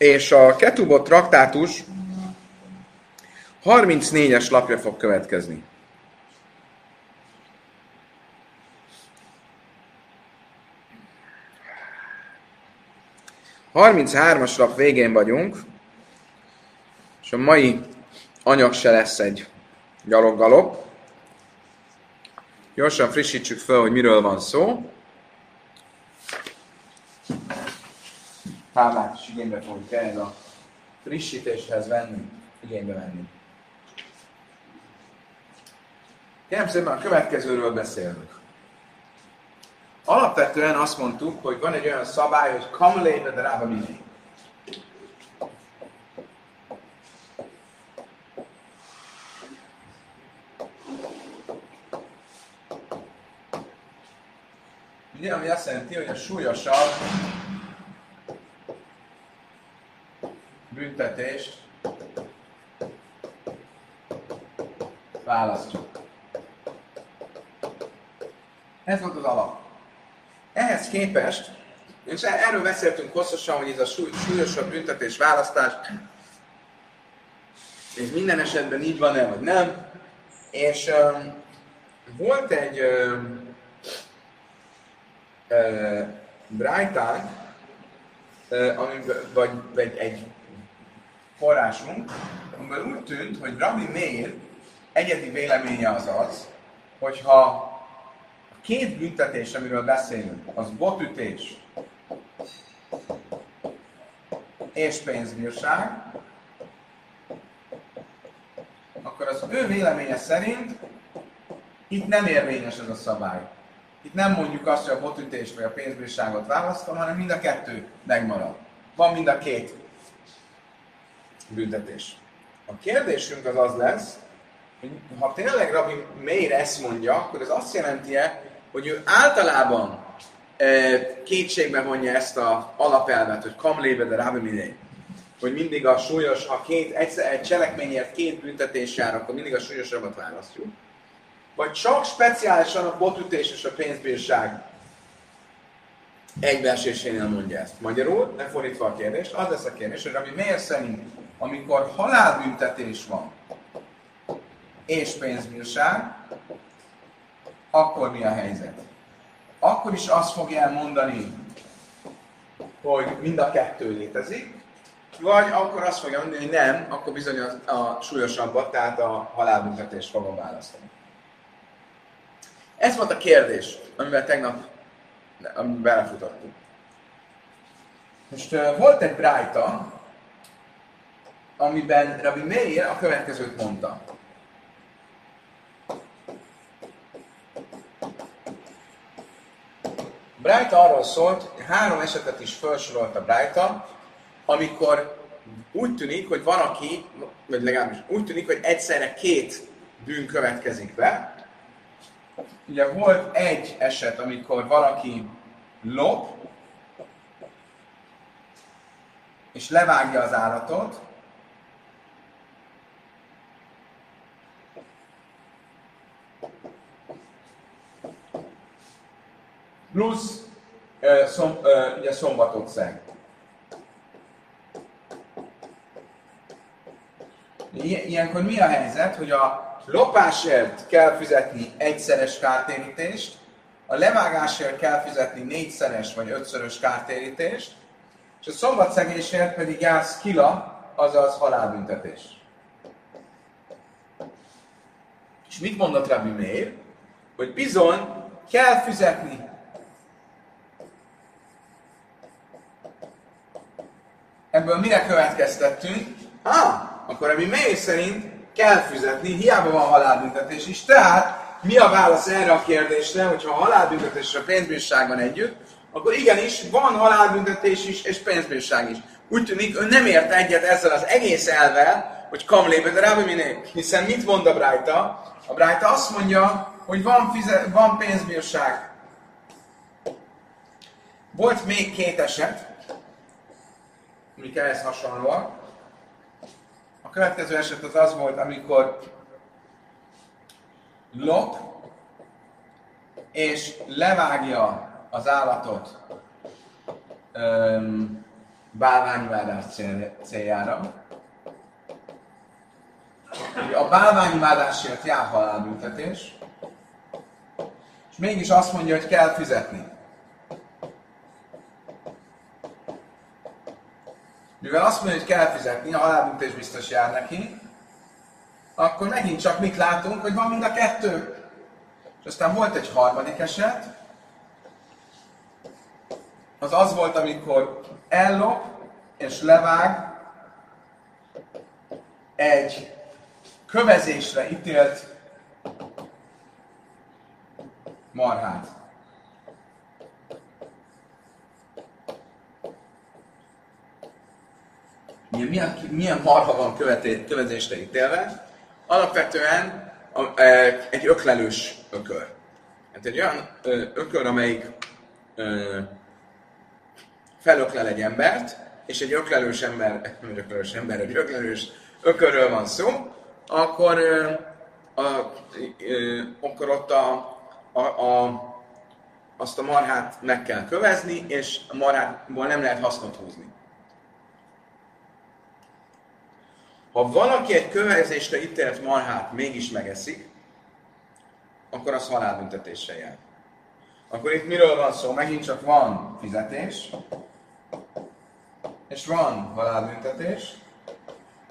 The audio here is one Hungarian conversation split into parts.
És a Ketubot traktátus 34-es lapja fog következni. 33-as lap végén vagyunk, és a mai anyag se lesz egy gyaloggalop. Gyorsan frissítsük fel, hogy miről van szó. Táblát is igénybe fogjuk ehhez a frissítéshez venni, igénybe venni. Kérem szépen, a következőről beszélünk. Alapvetően azt mondtuk, hogy van egy olyan szabály, hogy kamlébe de rába mindig. Ugye, ami azt jelenti, hogy a súlyosabb büntetést választjuk. Ez volt az alap. Ehhez képest, és erről beszéltünk hosszasan, hogy ez a súlyosabb büntetés választás, és minden esetben így van-e, vagy nem. És um, volt egy um, uh, Brighton, uh, vagy, vagy egy forrásunk, amiben úgy tűnt, hogy Rabbi Meir egyedi véleménye az az, hogyha két büntetés, amiről beszélünk, az botütés és pénzbírság, akkor az ő véleménye szerint itt nem érvényes ez a szabály. Itt nem mondjuk azt, hogy a botütést vagy a pénzbírságot választom, hanem mind a kettő megmarad. Van mind a két büntetés. A kérdésünk az az lesz, hogy ha tényleg Rabbi Meir ezt mondja, akkor ez azt jelenti hogy ő általában e, kétségbe vonja ezt a alapelvet, hogy kamlébe de rábi hogy mindig a súlyos, ha két, egy, egy cselekményért két büntetés jár, akkor mindig a súlyosabbat választjuk. Vagy csak speciálisan a botütés és a pénzbírság egybeesésénél mondja ezt. Magyarul, ne fordítva a kérdést, az lesz a kérdés, hogy ami miért szerint, amikor halálbüntetés van, és pénzbírság, akkor mi a helyzet? Akkor is azt fogja elmondani, hogy mind a kettő létezik, vagy akkor azt fogja mondani, hogy nem, akkor bizony a, a súlyosabbat, tehát a halálbüntetést fogom választani. Ez volt a kérdés, amivel tegnap amiben belefutottunk. Most uh, volt egy brájta, amiben Rabbi Meir a következőt mondta. Brájta arról szólt, három esetet is felsorolt a Brájta, amikor úgy tűnik, hogy van aki, vagy legalábbis úgy tűnik, hogy egyszerre két bűn következik be. Ugye volt egy eset, amikor valaki lop, és levágja az állatot, plusz uh, szom, uh, ugye szombatot szeg. Ilyenkor mi a helyzet, hogy a lopásért kell fizetni egyszeres kártérítést, a levágásért kell fizetni négyszeres vagy ötszörös kártérítést, és a szombatszegésért pedig jársz kila, azaz halálbüntetés. És mit mondott Rabbi Meir? Hogy bizony kell fizetni ebből mire következtettünk? Ah, akkor ami mely szerint kell fizetni, hiába van halálbüntetés is. Tehát mi a válasz erre a kérdésre, hogyha a halálbüntetés és a pénzbírság van együtt, akkor igenis van halálbüntetés is és pénzbírság is. Úgy tűnik, ő nem ért egyet ezzel az egész elvel, hogy kamlébe, de rábbi minél. Hiszen mit mond a Brájta? A Brájta azt mondja, hogy van, fize- van pénzbírság. Volt még két eset, amik ehhez hasonlóak. A következő eset az az volt, amikor lop, és levágja az állatot, öm, bálványimádás céljára. A bálványimádásért jár halálbüntetés, és mégis azt mondja, hogy kell fizetni. Mivel azt mondja, hogy kell fizetni, a halálbüntetés biztos jár neki, akkor megint csak mit látunk, hogy van mind a kettő. És aztán volt egy harmadik eset, az az volt, amikor ellop és levág egy kövezésre ítélt marhát. Milyen, milyen marha van követé, kövezésre ítélve? Alapvetően a, e, egy öklelős ökör. Hát egy olyan ökör, amelyik felöklel egy embert, és egy öklelős ember, egy öklelős ember, egy öklelős ökörről van szó, akkor, a, a, akkor ott a, a, a, azt a marhát meg kell kövezni, és a marhátból nem lehet hasznot húzni. Ha valaki egy kövezésre ítélt marhát mégis megeszik, akkor az halálbüntetéssel jár. Akkor itt miről van szó? Megint csak van fizetés, és van halálbüntetés,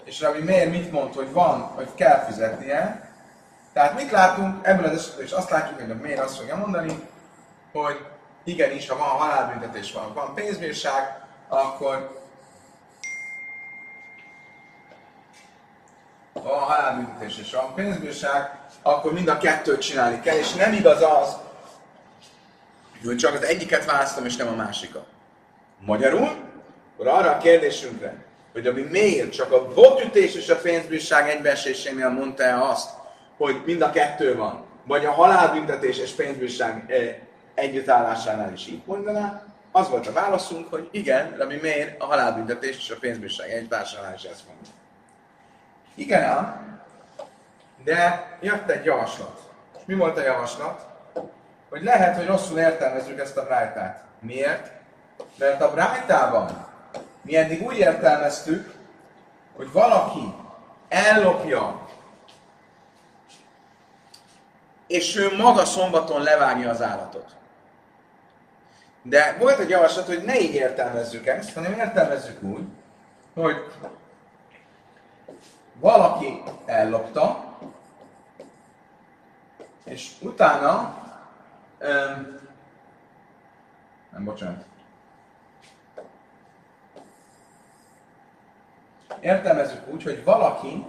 és Rabbi miért mit mond, hogy van, hogy kell fizetnie. Tehát mit látunk ebből az esetben, és azt látjuk, hogy miért azt fogja mondani, hogy igenis, ha van halálbüntetés, van, van pénzbírság, akkor van halálbüntetés és van pénzbírság, akkor mind a kettőt csinálni kell, és nem igaz az, hogy csak az egyiket választom, és nem a másikat. Magyarul, akkor arra a kérdésünkre, hogy ami miért csak a botütés és a pénzbírság egybeesésénél mondta el azt, hogy mind a kettő van, vagy a halálbüntetés és pénzbírság eh, együttállásánál is így mondaná, az volt a válaszunk, hogy igen, ami miért a halálbüntetés és a pénzbírság együttállásánál is ezt mondja. Igen ám, de jött egy javaslat. És mi volt a javaslat? Hogy lehet, hogy rosszul értelmezzük ezt a brájtát. Miért? Mert a brájtában mi eddig úgy értelmeztük, hogy valaki ellopja, és ő maga szombaton levágja az állatot. De volt egy javaslat, hogy ne így értelmezzük ezt, hanem értelmezzük úgy, hogy valaki ellopta, és utána, um, nem bocsánat, értelmezzük úgy, hogy valaki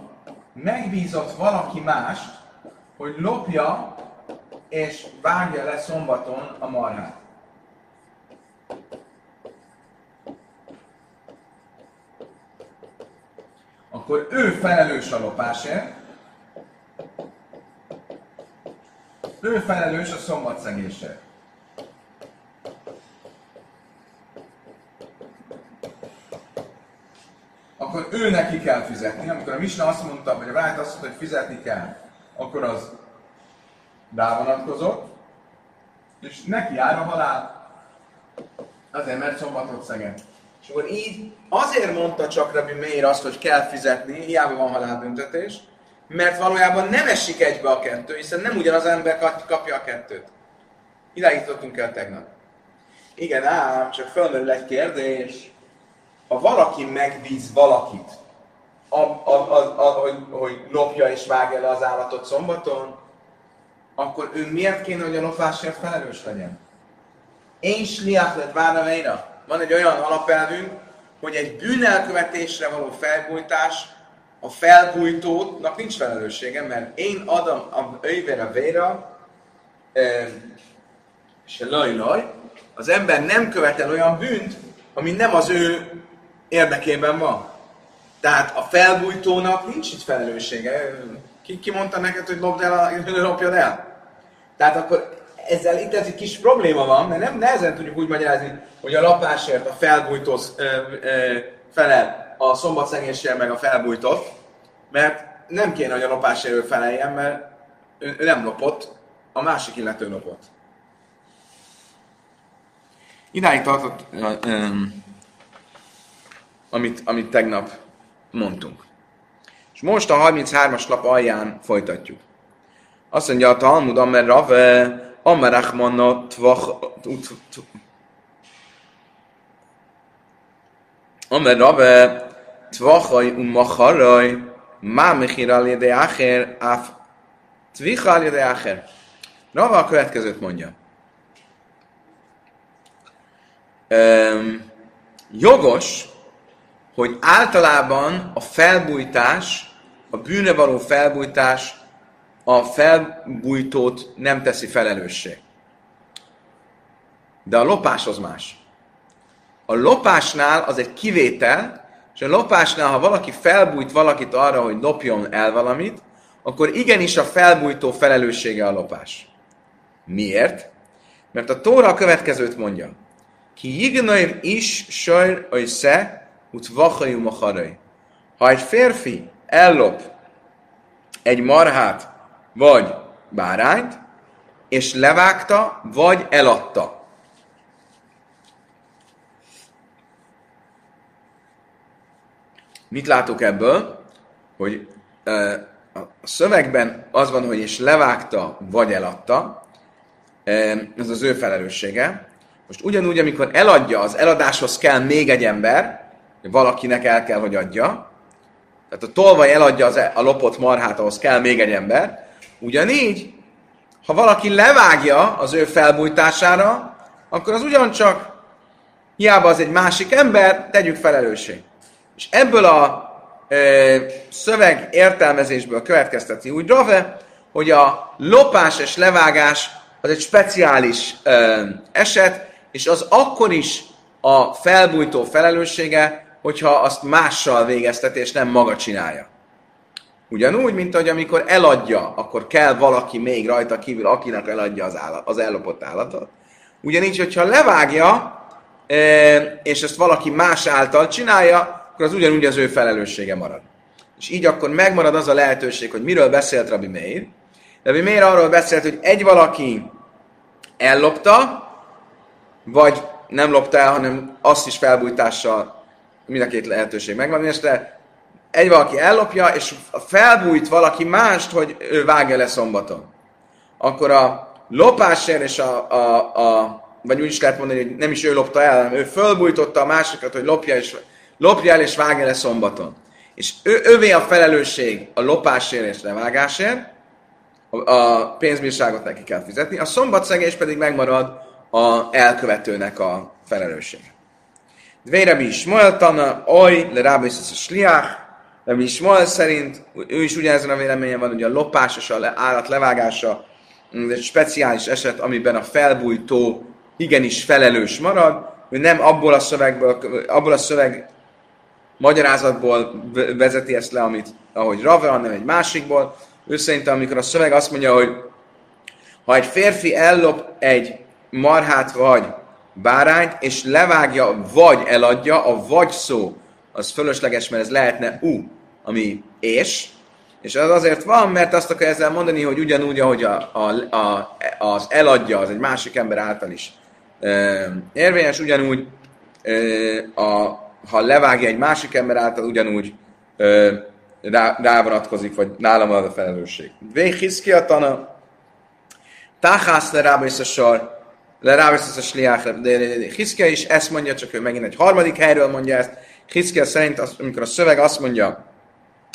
megbízott valaki mást, hogy lopja és vágja le szombaton a marhát. Akkor ő felelős a lopásért, ő felelős a szombatszegésért. akkor ő neki kell fizetni. Amikor a Misna azt mondta, vagy a Rájt azt mondta, hogy fizetni kell, akkor az rávonatkozott, és neki jár a halál. Azért, mert szombatot szegett. És akkor így azért mondta csak Rabbi Meir azt, hogy kell fizetni, hiába van halálbüntetés, mert valójában nem esik egybe a kettő, hiszen nem ugyanaz ember kapja a kettőt. Idáig jutottunk el tegnap. Igen, ám, csak fölmerül egy kérdés ha valaki megbíz valakit, a, a, a, a, hogy, hogy lopja és vágja le az állatot szombaton, akkor ő miért kéne, hogy a lopásért felelős legyen? Én sliach lett várnaveira. Van egy olyan alapelvünk, hogy egy bűnelkövetésre való felbújtás a felbújtónak nincs felelőssége, mert én adom a a véra, és laj, laj, az ember nem követel olyan bűnt, ami nem az ő érdekében van. Tehát a felbújtónak nincs itt felelőssége. Ki, ki mondta neked, hogy lopd el, a, lopjad el? Tehát akkor ezzel itt egy kis probléma van, mert nem nehezen tudjuk úgy magyarázni, hogy a lapásért a felbújtó felel a szombatszegésért meg a felbújtott, mert nem kéne, hogy a lopásért ő feleljen, mert ő, nem lopott, a másik illető lopott. Idáig tartott um, amit, amit tegnap mondtunk. És most a 33-as lap alján folytatjuk. Azt mondja a Talmud, amer rave, amer achmanna tvach, amer rave, tvachaj um macharaj, má mechir al acher, af tvicha al acher. Rava a következőt mondja. Um, jogos, hogy általában a felbújtás a bűne való felbújtás a felbújtót nem teszi felelőssé. De a lopás az más. A lopásnál az egy kivétel, és a lopásnál, ha valaki felbújt valakit arra, hogy lopjon el valamit, akkor igenis a felbújtó felelőssége a lopás. Miért? Mert a Tóra a következőt mondja. Ki jignaim is sajr, hogy sze, ut vachajum a Ha egy férfi ellop egy marhát, vagy bárányt, és levágta, vagy eladta. Mit látok ebből? Hogy a szövegben az van, hogy és levágta, vagy eladta, ez az ő felelőssége. Most ugyanúgy, amikor eladja, az eladáshoz kell még egy ember, valakinek el kell, hogy adja, tehát a tolvaj eladja az, e- a lopott marhát, ahhoz kell még egy ember. Ugyanígy, ha valaki levágja az ő felbújtására, akkor az ugyancsak, hiába az egy másik ember, tegyük felelősség. És ebből a e, szöveg értelmezésből következteti úgy Rave, hogy a lopás és levágás az egy speciális e, eset, és az akkor is a felbújtó felelőssége, hogyha azt mással végezteti, és nem maga csinálja. Ugyanúgy, mint hogy amikor eladja, akkor kell valaki még rajta kívül, akinek eladja az, állat, az ellopott állatot. Ugyanígy, hogyha levágja, e, és ezt valaki más által csinálja, akkor az ugyanúgy az ő felelőssége marad. És így akkor megmarad az a lehetőség, hogy miről beszélt Rabbi Meir. Rabbi Meir arról beszélt, hogy egy valaki ellopta, vagy nem lopta el, hanem azt is felbújtással mind a két lehetőség megvan, és egy valaki ellopja, és felbújt valaki mást, hogy ő vágja le szombaton. Akkor a lopásért és a, a, a vagy úgy is lehet mondani, hogy nem is ő lopta el, hanem ő fölbújtotta a másikat, hogy lopja, és, lopja el és vágja le szombaton. És ő, ővé a felelősség a lopásért és levágásért, a, a pénzbírságot neki kell fizetni, a szombatszegés pedig megmarad a elkövetőnek a felelősség. Dvei Rabbi Ismael tana, oj, le Rabbi a sliach, Rabbi Ismael szerint, ő is ugyanezen a véleményen van, hogy a lopás és a állat levágása egy speciális eset, amiben a felbújtó igenis felelős marad, hogy nem abból a szövegből, abból a szöveg magyarázatból vezeti ezt le, amit, ahogy Rave, hanem egy másikból. Ő szerint, amikor a szöveg azt mondja, hogy ha egy férfi ellop egy marhát vagy bárányt, és levágja, vagy eladja, a vagy szó az fölösleges, mert ez lehetne u, ami és, és az azért van, mert azt akar ezzel mondani, hogy ugyanúgy, ahogy a, a, a, az eladja, az egy másik ember által is e, érvényes, ugyanúgy e, a, ha levágja egy másik ember által, ugyanúgy e, rá, rá vonatkozik, vagy nálam az a felelősség. Véhiszkiatana, táhász le rába a sor, le rávesz a sliach, de Hiszkia is ezt mondja, csak ő megint egy harmadik helyről mondja ezt. Hiszkia szerint, az, amikor a szöveg azt mondja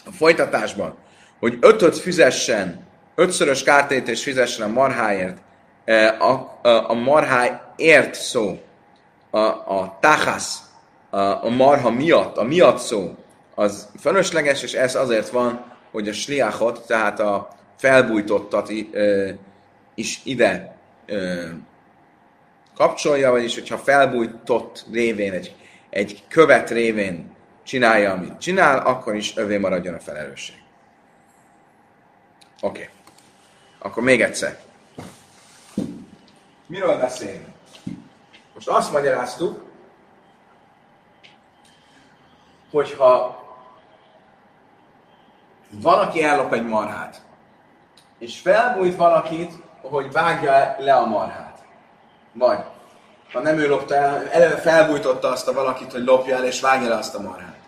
a folytatásban, hogy ötöt fizessen, ötszörös kártétés fizessen a marháért, e, a, a, a marháért szó, a, a táhász, a, a marha miatt, a miatt szó, az fölösleges, és ez azért van, hogy a sliachot, tehát a felbújtottat is ide kapcsolja, vagyis hogyha felbújtott révén, egy, egy követ révén csinálja, amit csinál, akkor is övé maradjon a felelősség. Oké. Okay. Akkor még egyszer. Miről beszélünk? Most azt magyaráztuk, hogyha valaki ellop egy marhát, és felbújt valakit, hogy vágja le a marhát vagy ha nem ő lopta el, eleve felbújtotta azt a valakit, hogy lopja el és vágja le azt a marhát,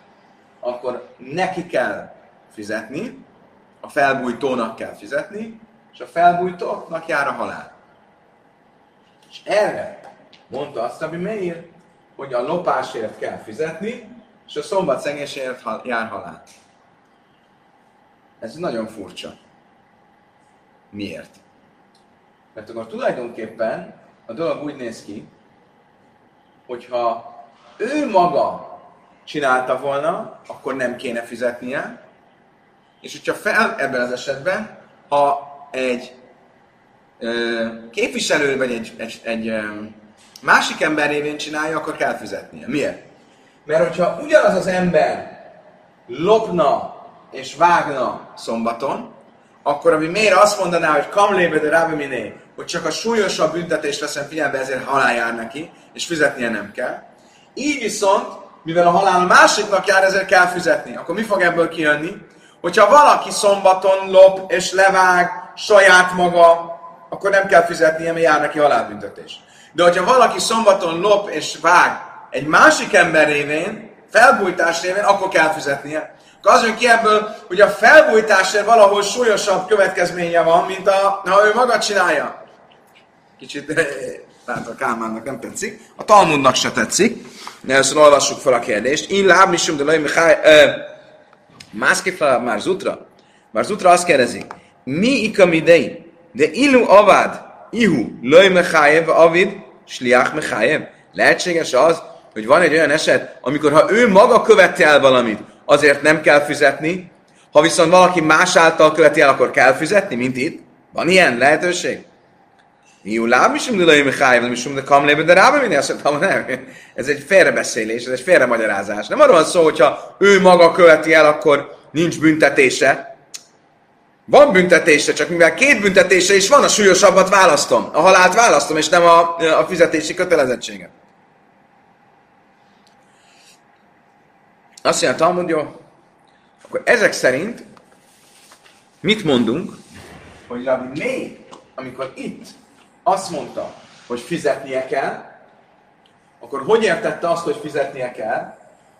akkor neki kell fizetni, a felbújtónak kell fizetni, és a felbújtónak jár a halál. És erre mondta azt, ami Meir, hogy a lopásért kell fizetni, és a szombat szengésért jár halál. Ez nagyon furcsa. Miért? Mert akkor tulajdonképpen a dolog úgy néz ki, hogyha ő maga csinálta volna, akkor nem kéne fizetnie, és hogyha fel ebben az esetben, ha egy ö, képviselő vagy egy, egy, egy ö, másik ember révén csinálja, akkor kell fizetnie. Miért? Mert hogyha ugyanaz az ember lopna és vágna szombaton, akkor ami miért azt mondaná, hogy kamlébe de rábi miné, hogy csak a súlyosabb büntetést veszem figyelembe, ezért halál jár neki, és fizetnie nem kell. Így viszont, mivel a halál a másiknak jár, ezért kell fizetni. Akkor mi fog ebből kijönni? Hogyha valaki szombaton lop és levág saját maga, akkor nem kell fizetnie, mert jár neki halálbüntetés. De hogyha valaki szombaton lop és vág egy másik ember révén, felbújtás révén, akkor kell fizetnie. Akkor az jön ki ebből, hogy a felbújtásért valahol súlyosabb következménye van, mint a, ha ő maga csinálja. Kicsit, tehát a Kálmánnak nem tetszik, a Talmudnak se tetszik, de ezt olvassuk fel a kérdést. Én láb misum de laj Mihály, mászkifa már zutra. Már zutra azt kérdezi, mi ikamidei, de illu avad, ihu, laj Mihály, avid, sliach Mihály. Lehetséges az, hogy van egy olyan eset, amikor ha ő maga követi el valamit, azért nem kell fizetni, ha viszont valaki más által követi el, akkor kell fizetni, mint itt. Van ilyen lehetőség? Mi láb is de lőjön Mihály, is de kamlébe, de rába minni azt mondtam, nem. Ez egy félrebeszélés, ez egy félremagyarázás. Nem arról van szó, hogyha ő maga követi el, akkor nincs büntetése. Van büntetése, csak mivel két büntetése is van, a súlyosabbat választom. A halált választom, és nem a, a fizetési kötelezettséget. Azt mondja, Talmud, jó, akkor ezek szerint mit mondunk, hogy Rabbi még, amikor itt azt mondta, hogy fizetnie kell, akkor hogy értette azt, hogy fizetnie kell,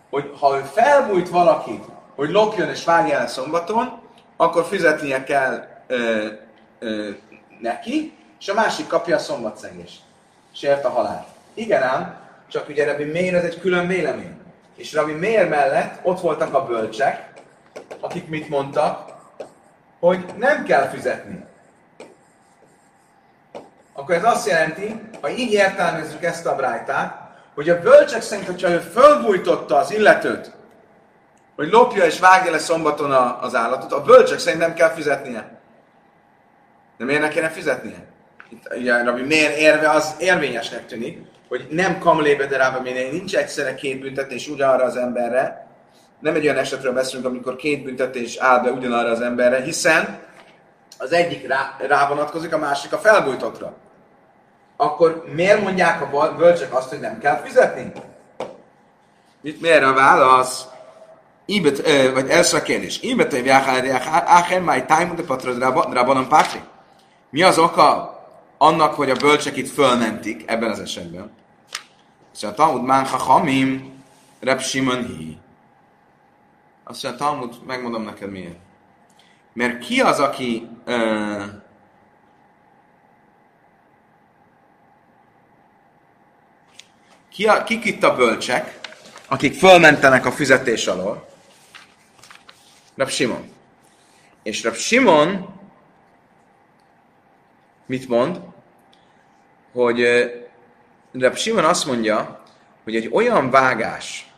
hogy ha ő felbújt valakit, hogy lopjon és vágja el szombaton, akkor fizetnie kell ö, ö, neki, és a másik kapja a szombatszengést. És ért a halált. Igen ám, csak ugye Rabbi Meir ez egy külön vélemény. És Rabbi Meir mellett ott voltak a bölcsek, akik mit mondtak, hogy nem kell fizetni. Akkor ez azt jelenti, ha így értelmezzük ezt a brájtát, hogy a bölcsek szerint, hogyha ő fölbújtotta az illetőt, hogy lopja és vágja le szombaton az állatot, a bölcsek szerint nem kell fizetnie. De miért ne kéne fizetnie? Itt ugye Rabbi miért érve az érvényesnek tűnik, hogy nem kamlébe de rába nincs egyszerre két büntetés ugyanarra az emberre, nem egy olyan esetről beszélünk, amikor két büntetés áll be ugyanarra az emberre, hiszen az egyik rá, rá vonatkozik, a másik a felbújtottra. Akkor miért mondják a bölcsek azt, hogy nem kell fizetni? Mit miért a válasz? Íbet, vagy első a kérdés. Íbet, hogy Áchen, máj tájmú, de patrod rábanon pátri. Mi az oka annak, hogy a bölcsek itt fölmentik ebben az esetben? Szóval a Talmud Mán Hamim, Reb Simon Hi. Azt mondja, Talmud, megmondom neked miért. Mert ki az, aki uh, ki a, kik itt a bölcsek, akik fölmentenek a fizetés alól? Rab Simon. És Rab Simon mit mond? Hogy Rab Simon azt mondja, hogy egy olyan vágás,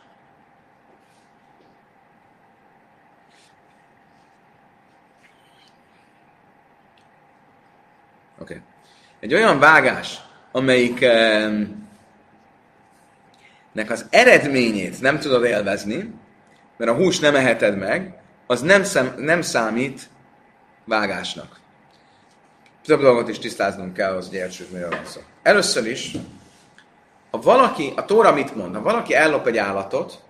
Oké. Okay. Egy olyan vágás, amelyik nek az eredményét nem tudod élvezni, mert a hús nem eheted meg, az nem, szem, nem számít vágásnak. Több dolgot is tisztáznunk kell, az, értsük, miről van szó. Először is, ha valaki, a Tóra mit mond? Ha valaki ellop egy állatot,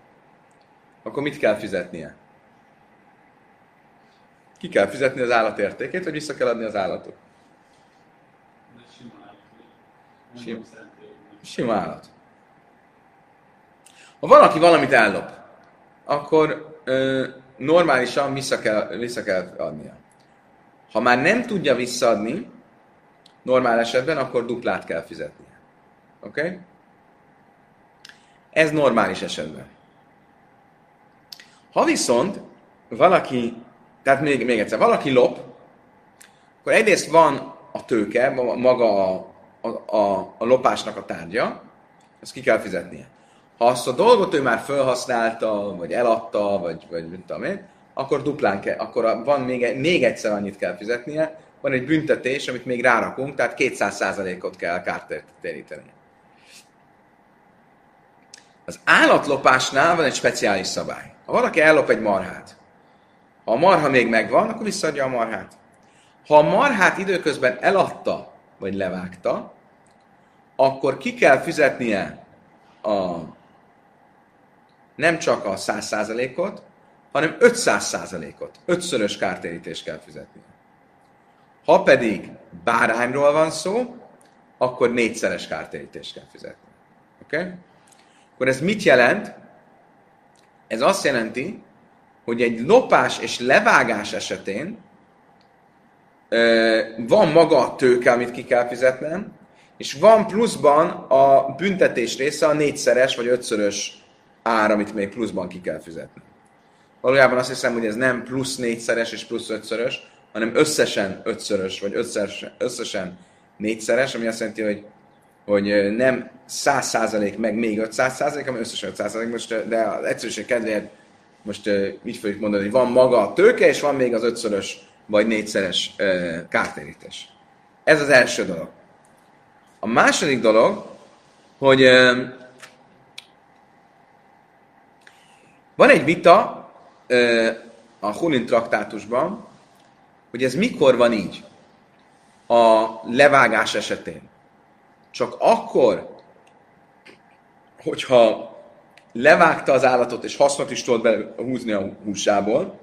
akkor mit kell fizetnie? Ki kell fizetni az állat értékét, vagy vissza kell adni az állatot? Sim. Sima állat. Ha valaki valamit ellop, akkor ö, normálisan vissza kell, vissza kell adnia. Ha már nem tudja visszaadni, normál esetben, akkor duplát kell fizetnie. Oké? Okay? Ez normális esetben. Ha viszont valaki, tehát még, még egyszer, valaki lop, akkor egyrészt van a tőke, maga a, a, a, a lopásnak a tárgya, ezt ki kell fizetnie. Ha azt a dolgot ő már felhasználta, vagy eladta, vagy, vagy mit tudom én, akkor duplán kell, akkor van még, még egyszer annyit kell fizetnie, van egy büntetés, amit még rárakunk, tehát 200%-ot kell kártéríteni. Az állatlopásnál van egy speciális szabály. Ha valaki ellop egy marhát, ha a marha még megvan, akkor visszaadja a marhát. Ha a marhát időközben eladta, vagy levágta, akkor ki kell fizetnie a, nem csak a 100%-ot, hanem 500%-ot. Ötszörös kártérítést kell fizetnie. Ha pedig bárányról van szó, akkor négyszeres kártérítést kell fizetni. Oké? Okay? Akkor ez mit jelent? Ez azt jelenti, hogy egy lopás és levágás esetén van maga a tőke, amit ki kell fizetnem, és van pluszban a büntetés része a négyszeres vagy ötszörös ár, amit még pluszban ki kell fizetni. Valójában azt hiszem, hogy ez nem plusz négyszeres és plusz ötszörös, hanem összesen ötszörös, vagy összesen, összesen négyszeres, ami azt jelenti, hogy, hogy nem 100 százalék, meg még 500 százalék, hanem összesen 500 százalék, most, de az egyszerűség kedvéért most így fogjuk mondani, hogy van maga a tőke, és van még az ötszörös vagy négyszeres kártérítés. Ez az első dolog. A második dolog, hogy van egy vita a Hulin traktátusban, hogy ez mikor van így a levágás esetén. Csak akkor, hogyha levágta az állatot, és hasznot is tudott húzni a húsából,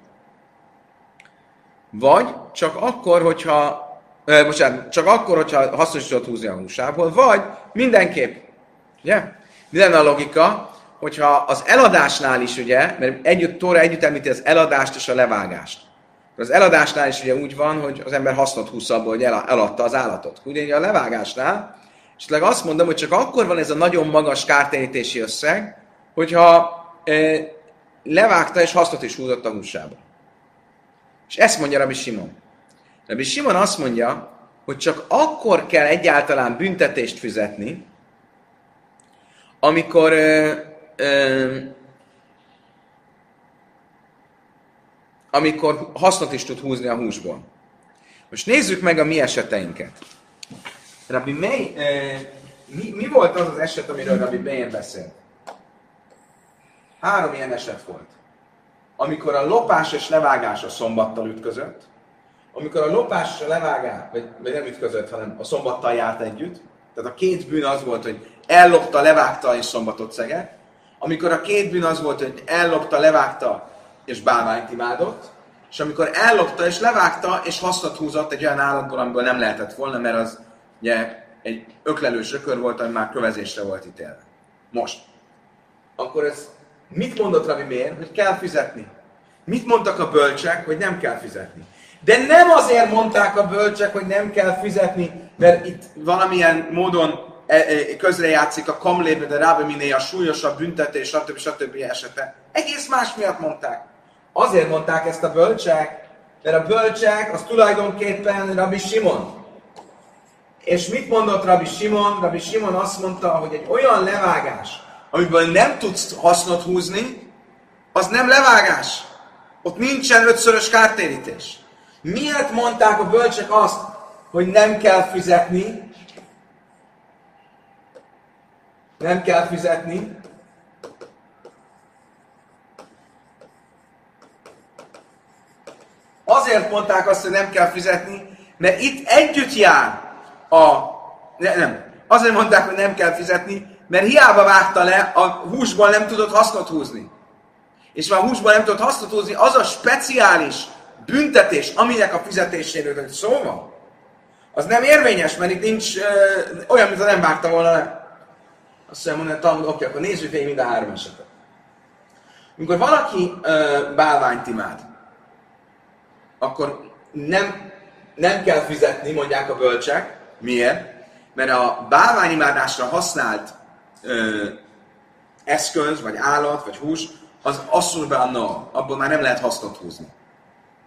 vagy csak akkor, hogyha eh, bocsánat, csak akkor, hogyha hasznos is tudott húzni a húsából, vagy mindenképp. Ugye? Mi lenne a logika, hogyha az eladásnál is, ugye, mert együtt, Tóra együtt említi az eladást és a levágást. Az eladásnál is ugye úgy van, hogy az ember hasznot húsz abból, hogy eladta az állatot. Ugye a levágásnál, és azt mondom, hogy csak akkor van ez a nagyon magas kártérítési összeg, hogyha e, levágta és hasznot is húzott a húsába. És ezt mondja Rabbi Simon. Rabbi Simon azt mondja, hogy csak akkor kell egyáltalán büntetést fizetni, amikor ö, amikor hasznot is tud húzni a húsból. Most nézzük meg a mi eseteinket. Rabbi May, mi, mi volt az az eset, amiről Rabbi Meir beszélt? Három ilyen eset volt. Amikor a lopás és levágás a szombattal ütközött, amikor a lopás és a levágás, vagy, vagy nem ütközött, hanem a szombattal járt együtt, tehát a két bűn az volt, hogy ellopta, levágta és szombatot szegett, amikor a két bűn az volt, hogy ellopta, levágta és bálványt imádott, és amikor ellopta és levágta és hasznot húzott egy olyan állatból, amiből nem lehetett volna, mert az ugye egy öklelős ökör volt, ami már kövezésre volt ítélve. Most. Akkor ez mit mondott Rabbi Mér, hogy kell fizetni? Mit mondtak a bölcsek, hogy nem kell fizetni? De nem azért mondták a bölcsek, hogy nem kell fizetni, mert itt valamilyen módon közrejátszik a kamlébe, de Rabbi Miné a súlyosabb büntetés, stb. stb. esete. Egész más miatt mondták. Azért mondták ezt a bölcsek, mert a bölcsek az tulajdonképpen Rabbi Simon. És mit mondott Rabbi Simon? Rabbi Simon azt mondta, hogy egy olyan levágás, amiből nem tudsz hasznot húzni, az nem levágás. Ott nincsen ötszörös kártérítés. Miért mondták a bölcsek azt, hogy nem kell fizetni? Nem kell fizetni. Azért mondták azt, hogy nem kell fizetni, mert itt együtt jár a... Ne, nem. Azért mondták, hogy nem kell fizetni, mert hiába vágta le, a húsból nem tudott hasznot húzni. És ha a húsból nem tudott hasznot húzni, az a speciális büntetés, aminek a fizetéséről szó van, az nem érvényes, mert itt nincs ö, olyan, mintha nem vágta volna le. Azt mondja, mondani, Talmud, oké, akkor nézzük végig mind a három esetet. Amikor valaki ö, bálványt imád, akkor nem, nem kell fizetni, mondják a bölcsek. Miért? Mert a bálványimádásra használt ö, eszköz, vagy állat, vagy hús, az asszul be a abból már nem lehet hasznot húzni.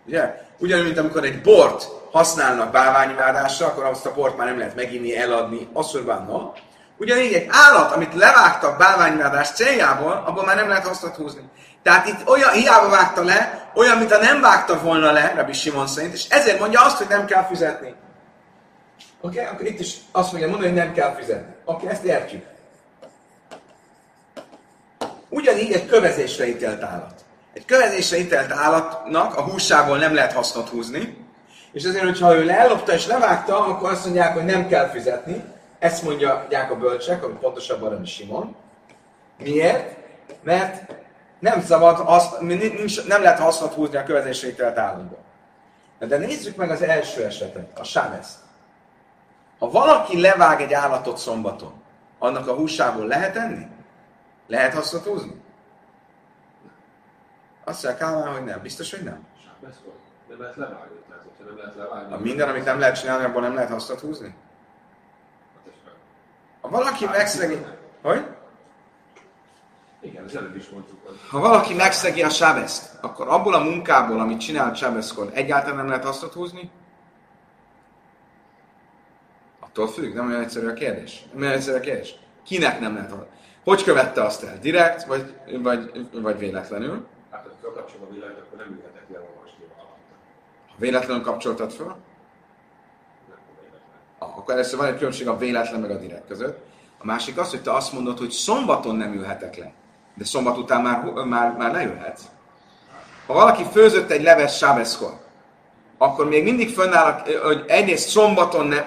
Ugye? Ugyanúgy, mint amikor egy bort használnak bálványimádásra, akkor azt a bort már nem lehet meginni, eladni, asszul be a Ugyanígy egy állat, amit levágtak bálványimádás céljából, abból már nem lehet hasznot húzni. Tehát itt olyan, hiába vágta le, olyan, mint a nem vágta volna le, Rabbi Simon szerint, és ezért mondja azt, hogy nem kell fizetni. Oké, okay? akkor itt is azt mondja mondani, hogy nem kell fizetni. Oké, okay, ezt értjük. Ugyanígy egy kövezésre ítélt állat. Egy kövezésre ítélt állatnak a húsából nem lehet hasznot húzni, és ezért, hogyha ő ellopta és levágta, akkor azt mondják, hogy nem kell fizetni. Ezt mondják a bölcsek, ami pontosabban a Simon. Miért? Mert nem szabad, azt, nincs, nem lehet hasznot húzni a kövezésre ítélt állatból. De nézzük meg az első esetet, a sámeszt. Ha valaki levág egy állatot szombaton, annak a húsából lehet enni? Lehet hasznot húzni? Azt mondja Kálmán, hogy nem. Biztos, hogy nem. Nem lehet levágni. Nem lehet levágni. A minden, amit nem lehet csinálni, abból nem lehet hasznot húzni? Ha valaki megszegi... Hogy? Igen, az előbb is mondtuk. Ha valaki megszegi a sábeszt, akkor abból a munkából, amit csinált sábeszkor, egyáltalán nem lehet hasznot húzni? Attól függ, nem olyan egyszerű a kérdés. Nem olyan egyszerű a kérdés. Kinek nem lehet Hogy követte azt el? Direkt, vagy, vagy, vagy véletlenül? Hát, ha kapcsolom a világot, akkor nem ülhetek le olvasni. Ha véletlenül kapcsoltad fel? Akkor először van egy különbség a véletlen meg a direkt között. A másik az, hogy te azt mondod, hogy szombaton nem ülhetek le. De szombat után már, már, már lejöhetsz. Ha valaki főzött egy leves sábeszkor, akkor még mindig fönnáll, hogy egyrészt szombaton ne,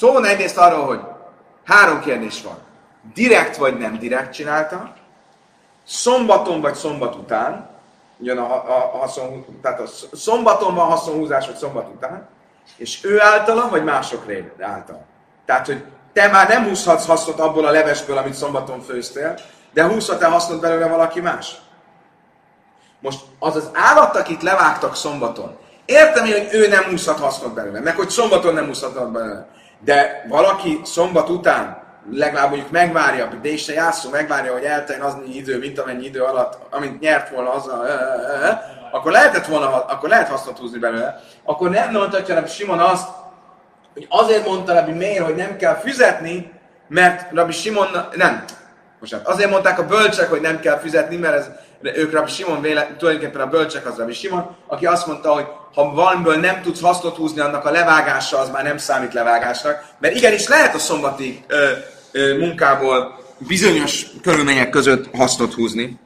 Szó van egyrészt arról, hogy három kérdés van. Direkt vagy nem direkt csinálta, szombaton vagy szombat után, ugyan a, a, a haszon, tehát a szombaton van haszonhúzás, vagy szombat után, és ő általa, vagy mások által. Tehát, hogy te már nem húzhatsz hasznot abból a levesből, amit szombaton főztél, de húzhat-e hasznot belőle valaki más? Most az az állat, akit levágtak szombaton, értem én, hogy ő nem húzhat hasznot belőle, meg hogy szombaton nem húzhat belőle. De valaki szombat után legalább mondjuk megvárja, de is se megvárja, hogy elteljen az idő, mint amennyi idő alatt, amint nyert volna azzal, akkor lehetett volna, akkor lehet hasznot húzni belőle, akkor nem mondhatja Rabbi Simon azt, hogy azért mondta Rabbi Meir, hogy nem kell fizetni, mert Rabbi Simon, nem, most hát azért mondták a bölcsek, hogy nem kell fizetni, mert ez, ők Rabbi Simon véle, tulajdonképpen a bölcsek az Rabbi Simon, aki azt mondta, hogy ha valamiből nem tudsz hasznot húzni, annak a levágása az már nem számít levágásnak, mert igenis lehet a szombati ö, ö, munkából bizonyos körülmények között hasznot húzni.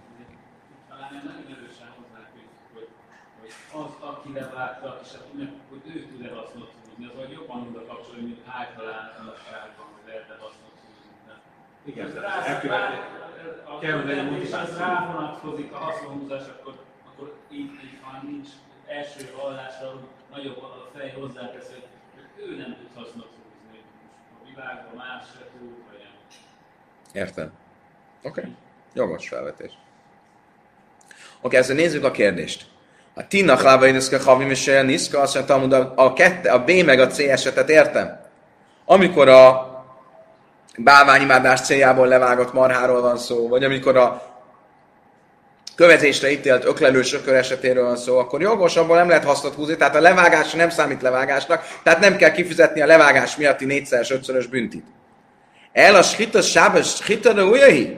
Igen, elkövetni. Kell, hogy legyen motiváció. rá vonatkozik a haszonhúzás, akkor, akkor így, így van, nincs első hallásra nagyobb a fej hozzátesz, hogy ő nem tud hasznot húzni. A világban más se tud, vagy nem. Értem. Oké. Okay. Jogos felvetés. Oké, okay, ezzel nézzük a kérdést. A Tinnak lába éneszke havim és niszka, azt mondja, a, a, kette, a B meg a C esetet értem. Amikor a bálványimádás céljából levágott marháról van szó, vagy amikor a kövezésre ítélt öklelő sökör esetéről van szó, akkor jogos, abból nem lehet hasznot húzni, tehát a levágás nem számít levágásnak, tehát nem kell kifizetni a levágás miatti négyszeres, ötszörös büntit. El a schitas sábes schitana ujjahi,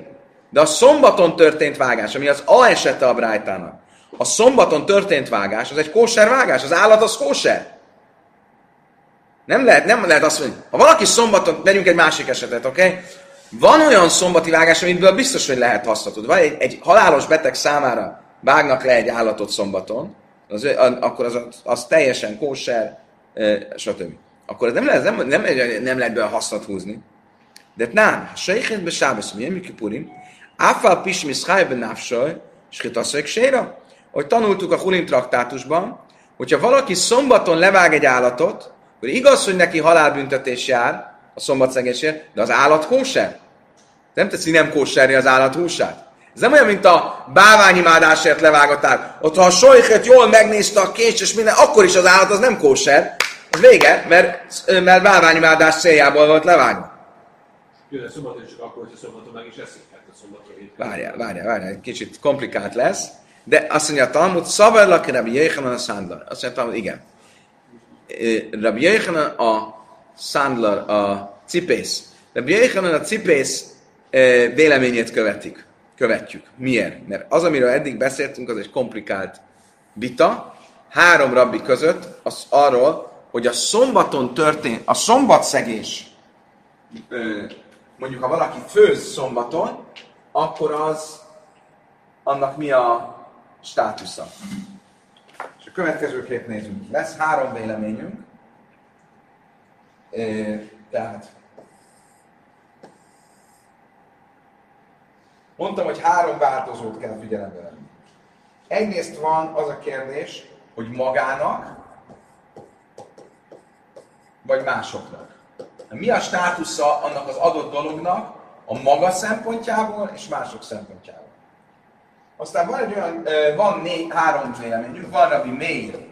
de a szombaton történt vágás, ami az A esete a brájtának. A szombaton történt vágás, az egy kóser vágás, az állat az kóser. Nem lehet, nem lehet azt mondani, ha valaki szombaton, vegyünk egy másik esetet, oké? Okay? Van olyan szombati vágás, amiből biztos, hogy lehet hasznot. Vagy egy, egy halálos beteg számára vágnak le egy állatot szombaton, az, akkor az, az teljesen kóser, stb. Akkor nem lehet, nem, nem, nem lehet belőle hasznot húzni. De nem, sejként be sábasz, milyen mikipurim, áfál pismi szhájben návsaj, és hitaszajk séra. Hogy tanultuk a Hulim traktátusban, hogyha valaki szombaton levág egy állatot, akkor igaz, hogy neki halálbüntetés jár, a szombatszegésért, de az állat kóser. Nem teszi nem kóserni az állat húsát. Ez nem olyan, mint a báványimádásért levágatál. Ott, ha a sojhet jól megnézte a kés és minden, akkor is az állat az nem kóser. Az vége, mert, mert báványimádás céljából volt levágva. Jó, de szombaton csak akkor, hogyha szombaton meg is eszik. Hát a szombaton hét. Várjál, várjál, várjál, egy kicsit komplikált lesz. De azt mondja a Talmud, szavarlak Rabbi Yechanan a. Azt mondja a Talmud, igen. Rabbi Yechanan a Szándlar, a cipész. Rabbi Yechanan a cipész véleményét követik. Követjük. Miért? Mert az, amiről eddig beszéltünk, az egy komplikált vita. Három rabbi között az arról, hogy a szombaton történt, a szombatszegés, ö, mondjuk ha valaki főz szombaton, akkor az annak mi a státusza. És a következő kép nézünk. Lesz három véleményünk. Tehát mondtam, hogy három változót kell figyelembe venni. Egyrészt van az a kérdés, hogy magának, vagy másoknak. Mi a státusza annak az adott dolognak a maga szempontjából és mások szempontjából. Aztán van egy olyan, van né, három véleményünk, van Rabbi Meir,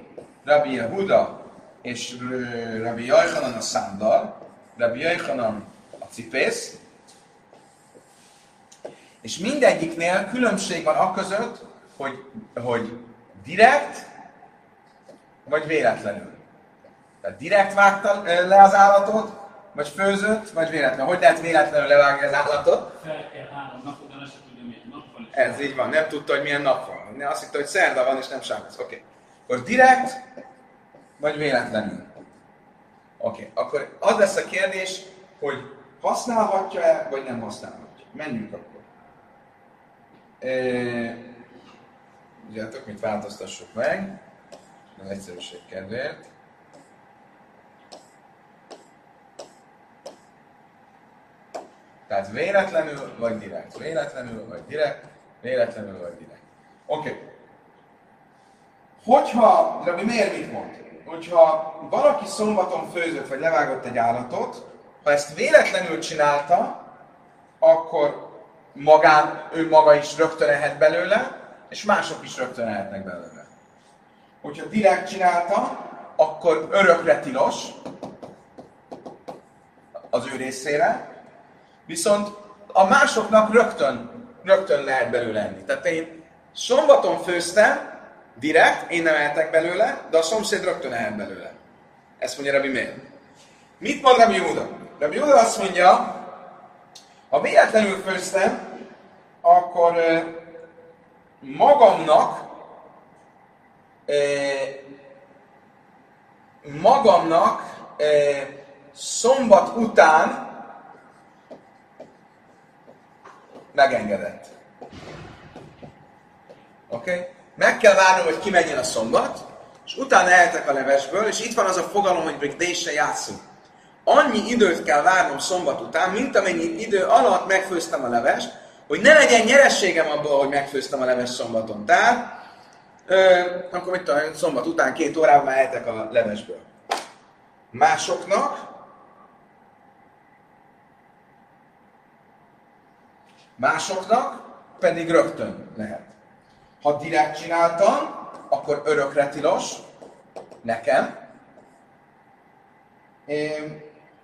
Rabbi Yehuda és Rabbi Jajhanan a szándal, Rabbi Jajhanan a cipész, és mindegyiknél különbség van a között, hogy, hogy direkt, vagy véletlenül. Tehát direkt vágta le az állatot, vagy főzött, vagy véletlenül. Hogy lehet véletlenül levágni az állatot? Fel három napot, de se tudja milyen nap van. és Ez így van, nem tudta, hogy milyen nap van. Ne azt hitte, hogy szerda van, és nem sámsz. Oké. Okay. Akkor direkt, vagy véletlenül. Oké, okay. akkor az lesz a kérdés, hogy használhatja-e, vagy nem használhatja. Menjünk akkor. E, Tudjátok, mit változtassuk meg, az egyszerűség kedvéért. Tehát véletlenül, vagy direkt. Véletlenül, vagy direkt. Véletlenül, vagy. Oké. Okay. Hogyha, Rabbi miért mit mond? Hogyha valaki szombaton főzött, vagy levágott egy állatot, ha ezt véletlenül csinálta, akkor magán, ő maga is rögtön ehet belőle, és mások is rögtön ehetnek belőle. Hogyha direkt csinálta, akkor örökre tilos az ő részére, Viszont a másoknak rögtön, rögtön lehet belőle enni. Tehát én szombaton főztem, direkt, én nem ehetek belőle, de a szomszéd rögtön ehet belőle. Ezt mondja Rabbi Meir. Mit mond Rabbi Júda? Rabbi Júda azt mondja, ha véletlenül főztem, akkor magamnak magamnak szombat után megengedett. Oké? Okay? Meg kell várnom, hogy kimenjen a szombat, és utána ehetek a levesből, és itt van az a fogalom, hogy még désre játszunk. Annyi időt kell várnom szombat után, mint amennyi idő alatt megfőztem a levest, hogy ne legyen nyerességem abból, hogy megfőztem a leves szombaton. Tehát, ö, akkor mit tudom, szombat után két órában ehetek a levesből. Másoknak Másoknak pedig rögtön lehet. Ha direkt csináltam, akkor örökre tilos, nekem.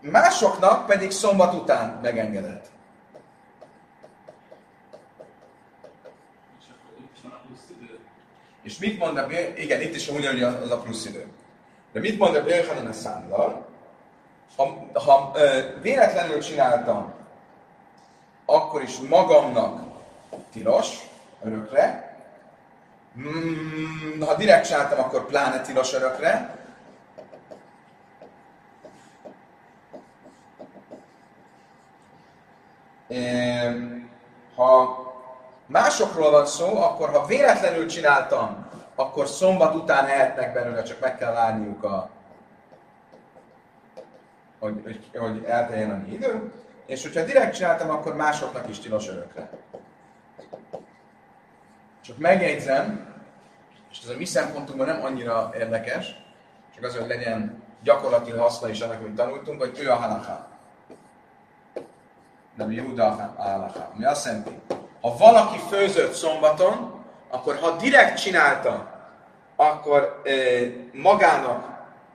Másoknak pedig szombat után megengedett. És mit mond a Igen, itt is ugyanúgy az a plusz idő. De mit mond a Bélhanan a szándal? Ha, ha ö, véletlenül csináltam akkor is magamnak tilos, örökre. Mm, Ha direkt csináltam, akkor pláne tilos örökre. Ha másokról van szó, akkor ha véletlenül csináltam, akkor szombat után ehetnek belőle, csak meg kell várniuk a hogy, hogy, hogy elteljen annyi idő. És hogyha direkt csináltam, akkor másoknak is tilos örökre. Csak megjegyzem, és ez a mi szempontunkban nem annyira érdekes, csak az, hogy legyen gyakorlati haszna is annak, amit tanultunk, hogy ő a halaká. Rabbi Yehuda állaká. Ami azt jelenti, ha valaki főzött szombaton, akkor ha direkt csinálta, akkor e, magának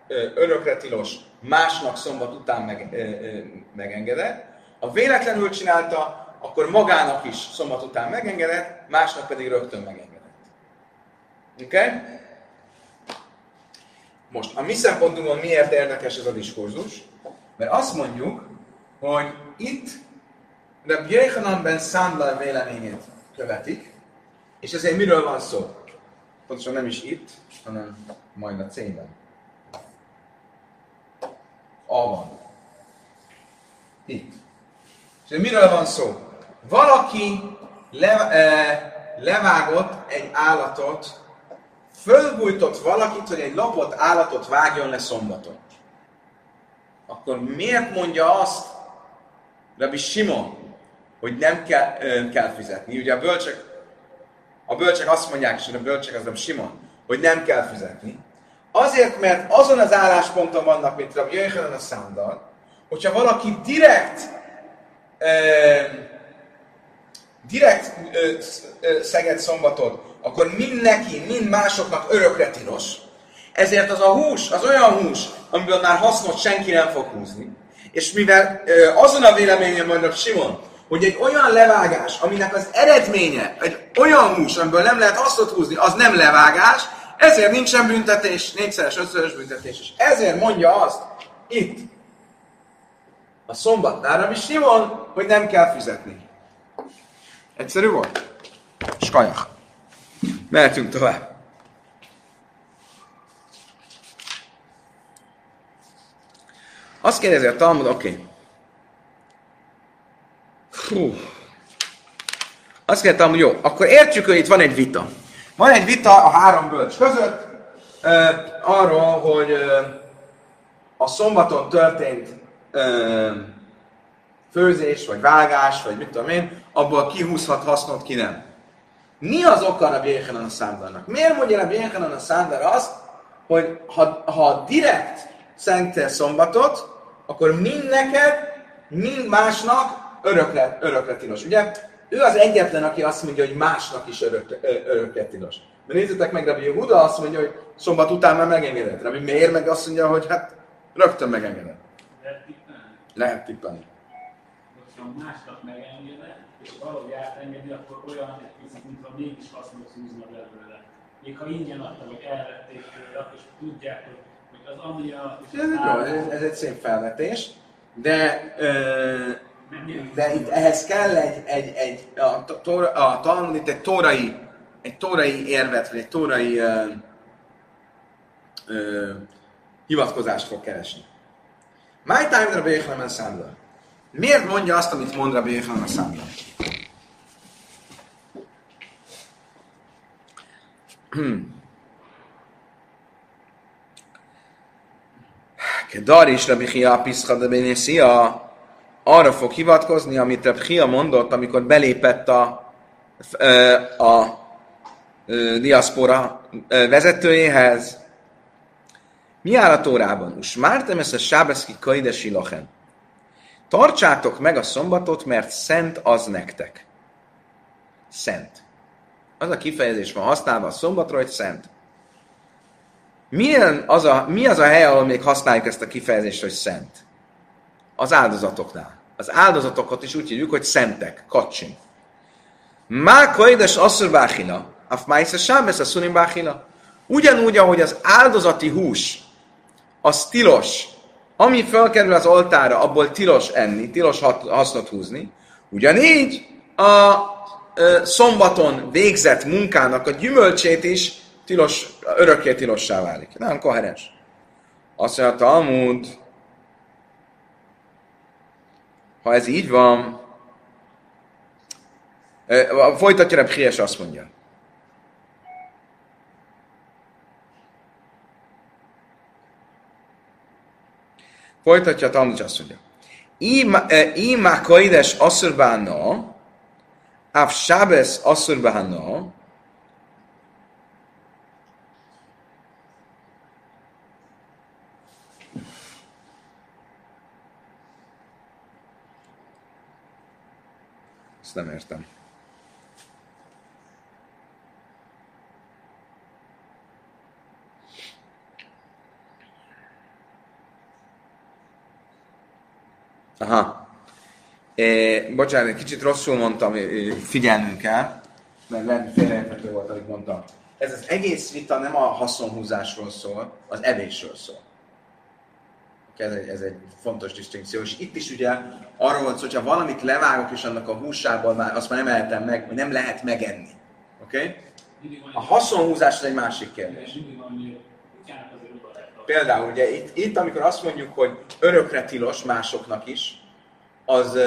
e, örökre tilos, másnak szombat után meg, e, e, megengedett. Ha véletlenül csinálta, akkor magának is szombat után megengedett, másnak pedig rögtön megengedett. Oké? Okay? Most, a mi szempontunkon miért érdekes ez a diskurzus? Mert azt mondjuk, hogy itt de Jöjjhanan ben Sandler véleményét követik, és ezért miről van szó? Pontosan nem is itt, hanem majd a C-ben. A van. Itt. És miről van szó? Valaki le, e, levágott egy állatot, fölbújtott valakit, hogy egy lopott állatot vágjon le szombaton. Akkor miért mondja azt Rabbi Simon, hogy nem kell, ö, kell fizetni? Ugye a bölcsek, a bölcsek azt mondják, és a bölcsek az nem Simon, hogy nem kell fizetni. Azért, mert azon az állásponton vannak, mint Rabbi Jöjjön a szándal, hogyha valaki direkt direkt szeged szombatot, akkor mind neki, mind másoknak örökre tilos. Ezért az a hús, az olyan hús, amiből már hasznot senki nem fog húzni. És mivel azon a véleményen vannak Simon, hogy egy olyan levágás, aminek az eredménye, egy olyan hús, amiből nem lehet hasznot húzni, az nem levágás, ezért nincsen büntetés, négyszeres, ötszörös büntetés. És ezért mondja azt itt, a szombatnára is Simon, hogy nem kell fizetni. Egyszerű volt? Skajak. Mehetünk tovább. Azt kérdezi a Talmud, oké. Okay. Hú. Azt kérdeztem, hogy jó, akkor értjük, hogy itt van egy vita. Van egy vita a három bölcs között uh, arról, hogy uh, a szombaton történt főzés, vagy vágás, vagy mit tudom én, abból kihúzhat hasznot, ki nem. Mi az oka a Bjéhenan a Szándarnak? Miért mondja a Bjéhenan a Szándar azt, hogy ha, ha direkt szentél szombatot, akkor mind neked, mind másnak örökre, örökre tilos. Ugye ő az egyetlen, aki azt mondja, hogy másnak is örökre, örökre tilos. Mert nézzétek meg, Rabbi Yehuda azt mondja, hogy szombat után már megengedett. Rabbi miért meg azt mondja, hogy hát rögtön megengedett. Tippelni? Lehet tippelni. Hogyha másnak megengedett, és valahogy átengedi, akkor olyan mintha mégis hasznot húzna belőle. Még ha ingyen adta, vagy elvették tőle, és tudják, hogy, az amiatt... Ez, egy, jó, ez, ez egy szép felvetés, de ö, de itt ehhez kell egy, egy, egy a, tóra, a Talmud itt egy tórai, egy tórai érvet, vagy egy tórai ö, ö, hivatkozást fog keresni. My time Rabbi Yechanan Számla. Miért mondja azt, amit mond Rabbi Yechanan Számla? Hmm. Kedar is Rabbi Chia Pischa de Benesia arra fog hivatkozni, amit a Hia mondott, amikor belépett a, a, a diaszpora vezetőjéhez. Mi áll a tórában? Us mártem ezt a sábeszki kaidesi lachen. Tartsátok meg a szombatot, mert szent az nektek. Szent. Az a kifejezés van használva a szombatra, hogy szent. Milyen az a, mi az a hely, ahol még használjuk ezt a kifejezést, hogy szent? az áldozatoknál. Az áldozatokat is úgy hívjuk, hogy szentek, kacsin. Má kaides asszur báhina, af májsza sábesz a szunim báhina. Ugyanúgy, ahogy az áldozati hús, az tilos, ami felkerül az oltára, abból tilos enni, tilos hasznot húzni, ugyanígy a szombaton végzett munkának a gyümölcsét is tilos, örökké tilossá válik. Nem koherens. Azt mondja, Talmud, ha ez így van, folytatja Reb Hies azt mondja. Folytatja a Talmud azt mondja. Ima kaides asurbána, af sábesz asurbána, Ezt nem értem. É, bocsánat, egy kicsit rosszul mondtam, figyelnünk kell, mert lehet, félreérthető volt, amit mondtam. Ez az egész vita nem a haszonhúzásról szól, az evésről szól. Ez egy, ez egy fontos distinkció. És itt is ugye arról volt szó, hogyha valamit levágok, és annak a húsából már, azt már nem ehetem meg, vagy nem lehet megenni. Oké? Okay? A haszonhúzás az egy másik kérdés. Például ugye itt, itt, amikor azt mondjuk, hogy örökre tilos másoknak is, az,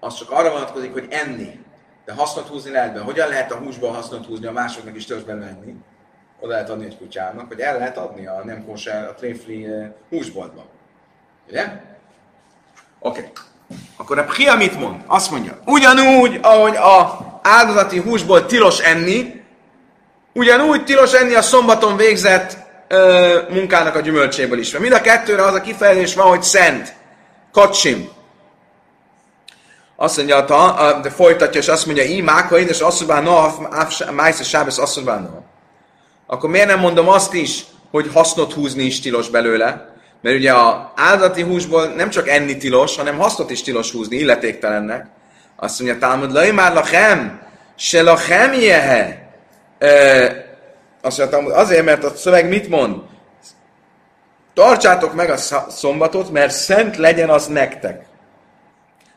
az csak arra vonatkozik, hogy enni. De hasznot húzni lehet be. Hogyan lehet a húsból hasznot húzni, a másoknak is törzsben menni? Oda lehet adni egy kutyának, vagy el lehet adni a nem kóser, a tréfli húsboltban. Ugye? Oké. Okay. Akkor a Pria mit mond? Azt mondja, ugyanúgy, ahogy a áldozati húsból tilos enni, ugyanúgy tilos enni a szombaton végzett ö, munkának a gyümölcséből is. Mert mind a kettőre az a kifejezés van, hogy szent. Kacsim. Azt mondja, a, de folytatja, és azt mondja, imáka, és asszubán no, májsz sábesz asszubán no. Akkor miért nem mondom azt is, hogy hasznot húzni is tilos belőle? Mert ugye a áldati húsból nem csak enni tilos, hanem hasznot is tilos húzni, illetéktelennek. Azt mondja, Talmud, lai már lachem, se lachem jehe. Azt mondja, azért, mert a szöveg mit mond? Tartsátok meg a szombatot, mert szent legyen az nektek.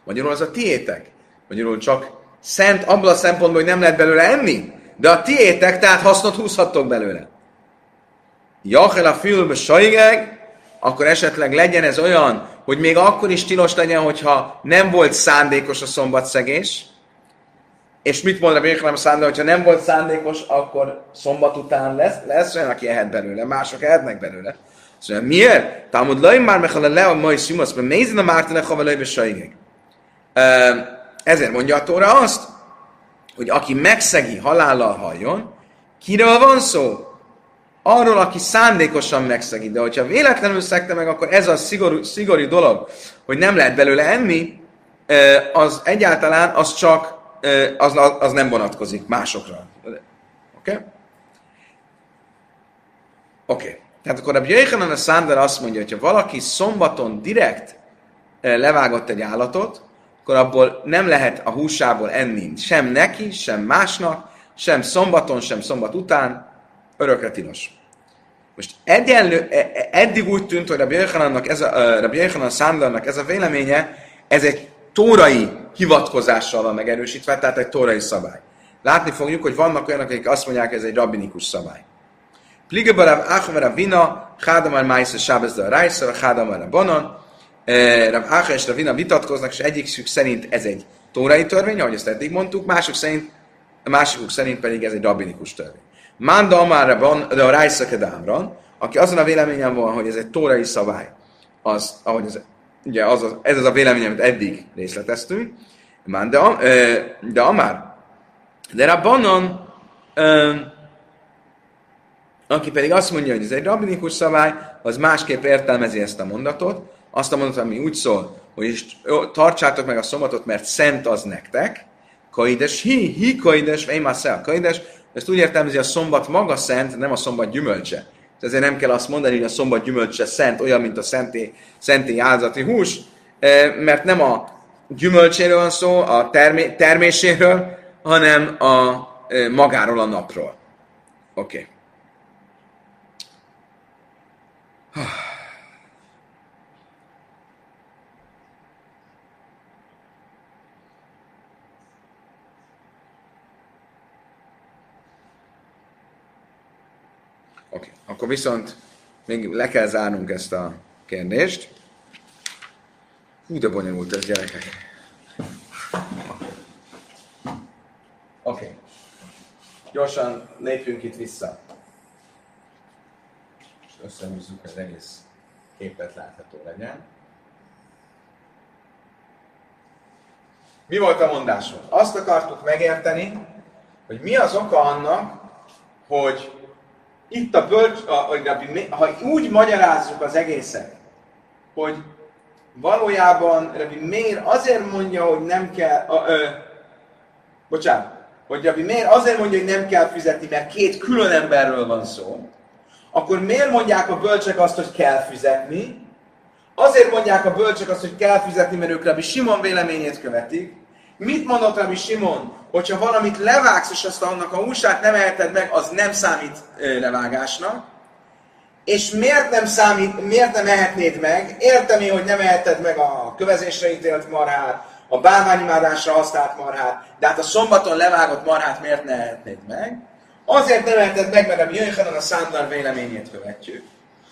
Magyarul az a tiétek. Magyarul csak szent abban a szempontból, hogy nem lehet belőle enni, de a tiétek, tehát hasznot húzhattok belőle. Jachel a fülbe sajgeg, akkor esetleg legyen ez olyan, hogy még akkor is tilos legyen, hogyha nem volt szándékos a szombatszegés, és mit mond a Béklem szándék, hogyha nem volt szándékos, akkor szombat után lesz, lesz olyan, aki ehet belőle, mások ehetnek belőle. Szóval miért? Talmud laim már mai szimasz, mert mézin a mártene havalai sajgeg. Ezért mondja a Tóra azt, hogy aki megszegi, halállal halljon, kiről van szó? Arról, aki szándékosan megszegi. De hogyha véletlenül szegte meg, akkor ez a szigorú, szigorú dolog, hogy nem lehet belőle enni, az egyáltalán az csak, az, az nem vonatkozik másokra. Oké? Okay? Oké. Okay. Tehát akkor a Bjöjhanan a Szánder azt mondja, hogy ha valaki szombaton direkt levágott egy állatot, akkor abból nem lehet a húsából enni sem neki, sem másnak, sem szombaton, sem szombat után, örökre tilos. Most egyenlő, e, e, eddig úgy tűnt, hogy Rabbi Jöjhanannak ez a, Rabbi Jöjhanan Szándarnak ez a véleménye, ez egy tórai hivatkozással van megerősítve, tehát egy tórai szabály. Látni fogjuk, hogy vannak olyanok, akik azt mondják, ez egy rabinikus szabály. Pligabarav Achmer Vina, Hádamar Májsz Sábez a Rájsza, Hádamar a Banan, Rav Áha és Ravina vitatkoznak, és egyikük szerint ez egy tórai törvény, ahogy ezt eddig mondtuk, mások szerint, a másikuk szerint pedig ez egy rabinikus törvény. Manda van, de a Rájsza Kedámran, aki azon a véleményen van, hogy ez egy tórai szabály, az, ahogy ez, ugye az, az, ez az a vélemény, amit eddig részleteztünk, Manda, de Amár, de Rabbanon, aki pedig azt mondja, hogy ez egy rabinikus szabály, az másképp értelmezi ezt a mondatot, azt a mondatot, ami úgy szól, hogy tartsátok meg a szombatot, mert szent az nektek, kaides, hi, hi kaides, a kaides, ezt úgy értelmezi, a szombat maga szent, nem a szombat gyümölcse. Ezért nem kell azt mondani, hogy a szombat gyümölcse szent, olyan, mint a szenté, szenté áldozati hús, eh, mert nem a gyümölcséről van szó, a termé, terméséről, hanem a eh, magáról a napról. Oké. Okay. Akkor viszont még le kell zárnunk ezt a kérdést. Hú, de bonyolult ez, gyerekek. Oké. Okay. Gyorsan lépjünk itt vissza. Összehúzzuk az egész képet látható legyen. Mi volt a mondásunk? Azt akartuk megérteni, hogy mi az oka annak, hogy itt a bölcs, a, a, ha úgy magyarázzuk az egészet, hogy valójában Rabbi Meir azért mondja, hogy nem kell, a, ö, bocsánat, hogy Rabbi Meir azért mondja, hogy nem kell fizetni, mert két külön emberről van szó, akkor miért mondják a bölcsek azt, hogy kell fizetni? Azért mondják a bölcsek azt, hogy kell fizetni, mert ők Rabbi Simon véleményét követik. Mit mondott Rabbi Simon? Hogyha valamit levágsz, és azt annak a húsát nem eheted meg, az nem számít levágásnak. És miért nem számít, miért nem ehetnéd meg? Értem én, hogy nem eheted meg a kövezésre ítélt marhát, a bálványimádásra használt marhát, de hát a szombaton levágott marhát miért ne ehetnéd meg? Azért nem eheted meg, mert a Jöjjhanan a Szándar véleményét követjük.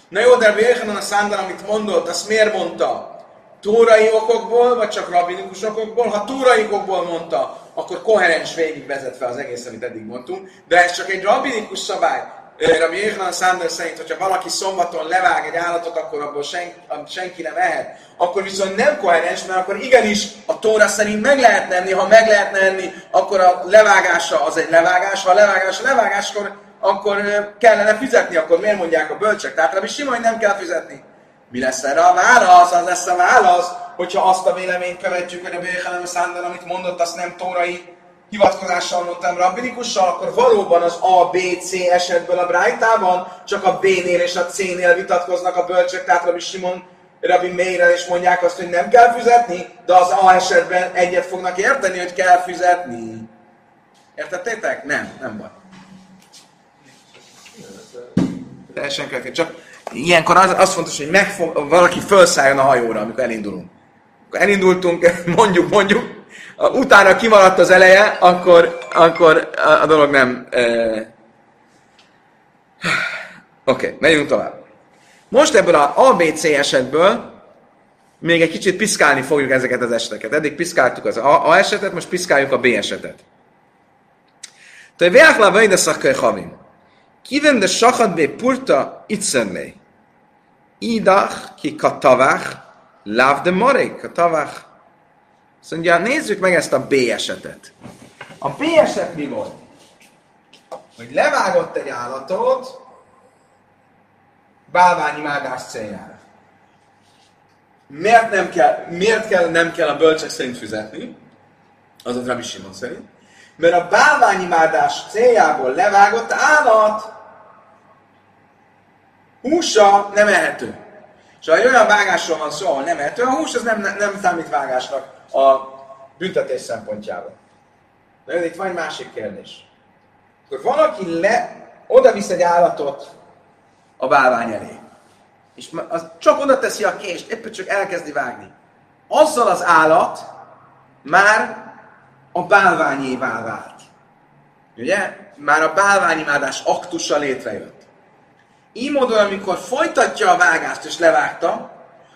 Na jó, de a Jöjjhanan a Szándar, amit mondott, azt miért mondta? Tórai okokból, vagy csak rabinikus okokból? Ha tórai okokból mondta, akkor koherens végig vezet fel az egész, amit eddig mondtunk, de ez csak egy rabinikus szabály. Rabbi Yochanan Sanders szerint, hogyha valaki szombaton levág egy állatot, akkor abból sen, senki nem ehet. Akkor viszont nem koherens, mert akkor igenis a tóra szerint meg lehet enni, ha meg lehet enni, akkor a levágása az egy levágás, ha a levágás a levágás, akkor, kellene fizetni, akkor miért mondják a bölcsek? Tehát Rabbi Sima, hogy nem kell fizetni. Mi lesz erre a válasz? Az lesz a válasz, hogyha azt a véleményt követjük, hogy a Yochanan Sanders, amit mondott, azt nem tórai hivatkozással mondtam rabbinikussal, akkor valóban az A, B, C esetből a Brájtában csak a B-nél és a C-nél vitatkoznak a bölcsök, tehát Rabbi Simon, Rabbi Meirel és mondják azt, hogy nem kell fizetni, de az A esetben egyet fognak érteni, hogy kell fizetni. Értettétek? Nem, nem baj. Teljesen kell. Csak ilyenkor az, az fontos, hogy megfog, valaki felszálljon a hajóra, amikor elindulunk. Akkor elindultunk, mondjuk, mondjuk, utána kimaradt az eleje, akkor, akkor a dolog nem... E... Oké, okay, megyünk tovább. Most ebből a ABC esetből még egy kicsit piszkálni fogjuk ezeket az eseteket. Eddig piszkáltuk az A, esetet, most piszkáljuk a B esetet. Tehát Veachla Vajda Szakkai Havim. Kiven de Sachat be Purta Itzenlé. Idach ki katavach, láv de morek katavach. Azt mondja, nézzük meg ezt a B esetet. A B eset mi volt? Hogy levágott egy állatot bálványimádás céljára. Miért, nem kell, miért kell, nem kell a bölcsek szerint fizetni? Az a Rabbi Simon szerint. Mert a bálványimádás céljából levágott állat húsa nem ehető. És ha egy olyan vágásról van szó, ahol nem ehető, a hús az nem, nem számít vágásnak a büntetés szempontjából. De itt van egy másik kérdés. Akkor valaki le, oda visz egy állatot a bálvány elé, és az csak oda teszi a kést, éppen csak elkezdi vágni. Azzal az állat már a bálványévá vált. Ugye? Már a bálványimádás aktusa létrejött. Így módon, amikor folytatja a vágást és levágta,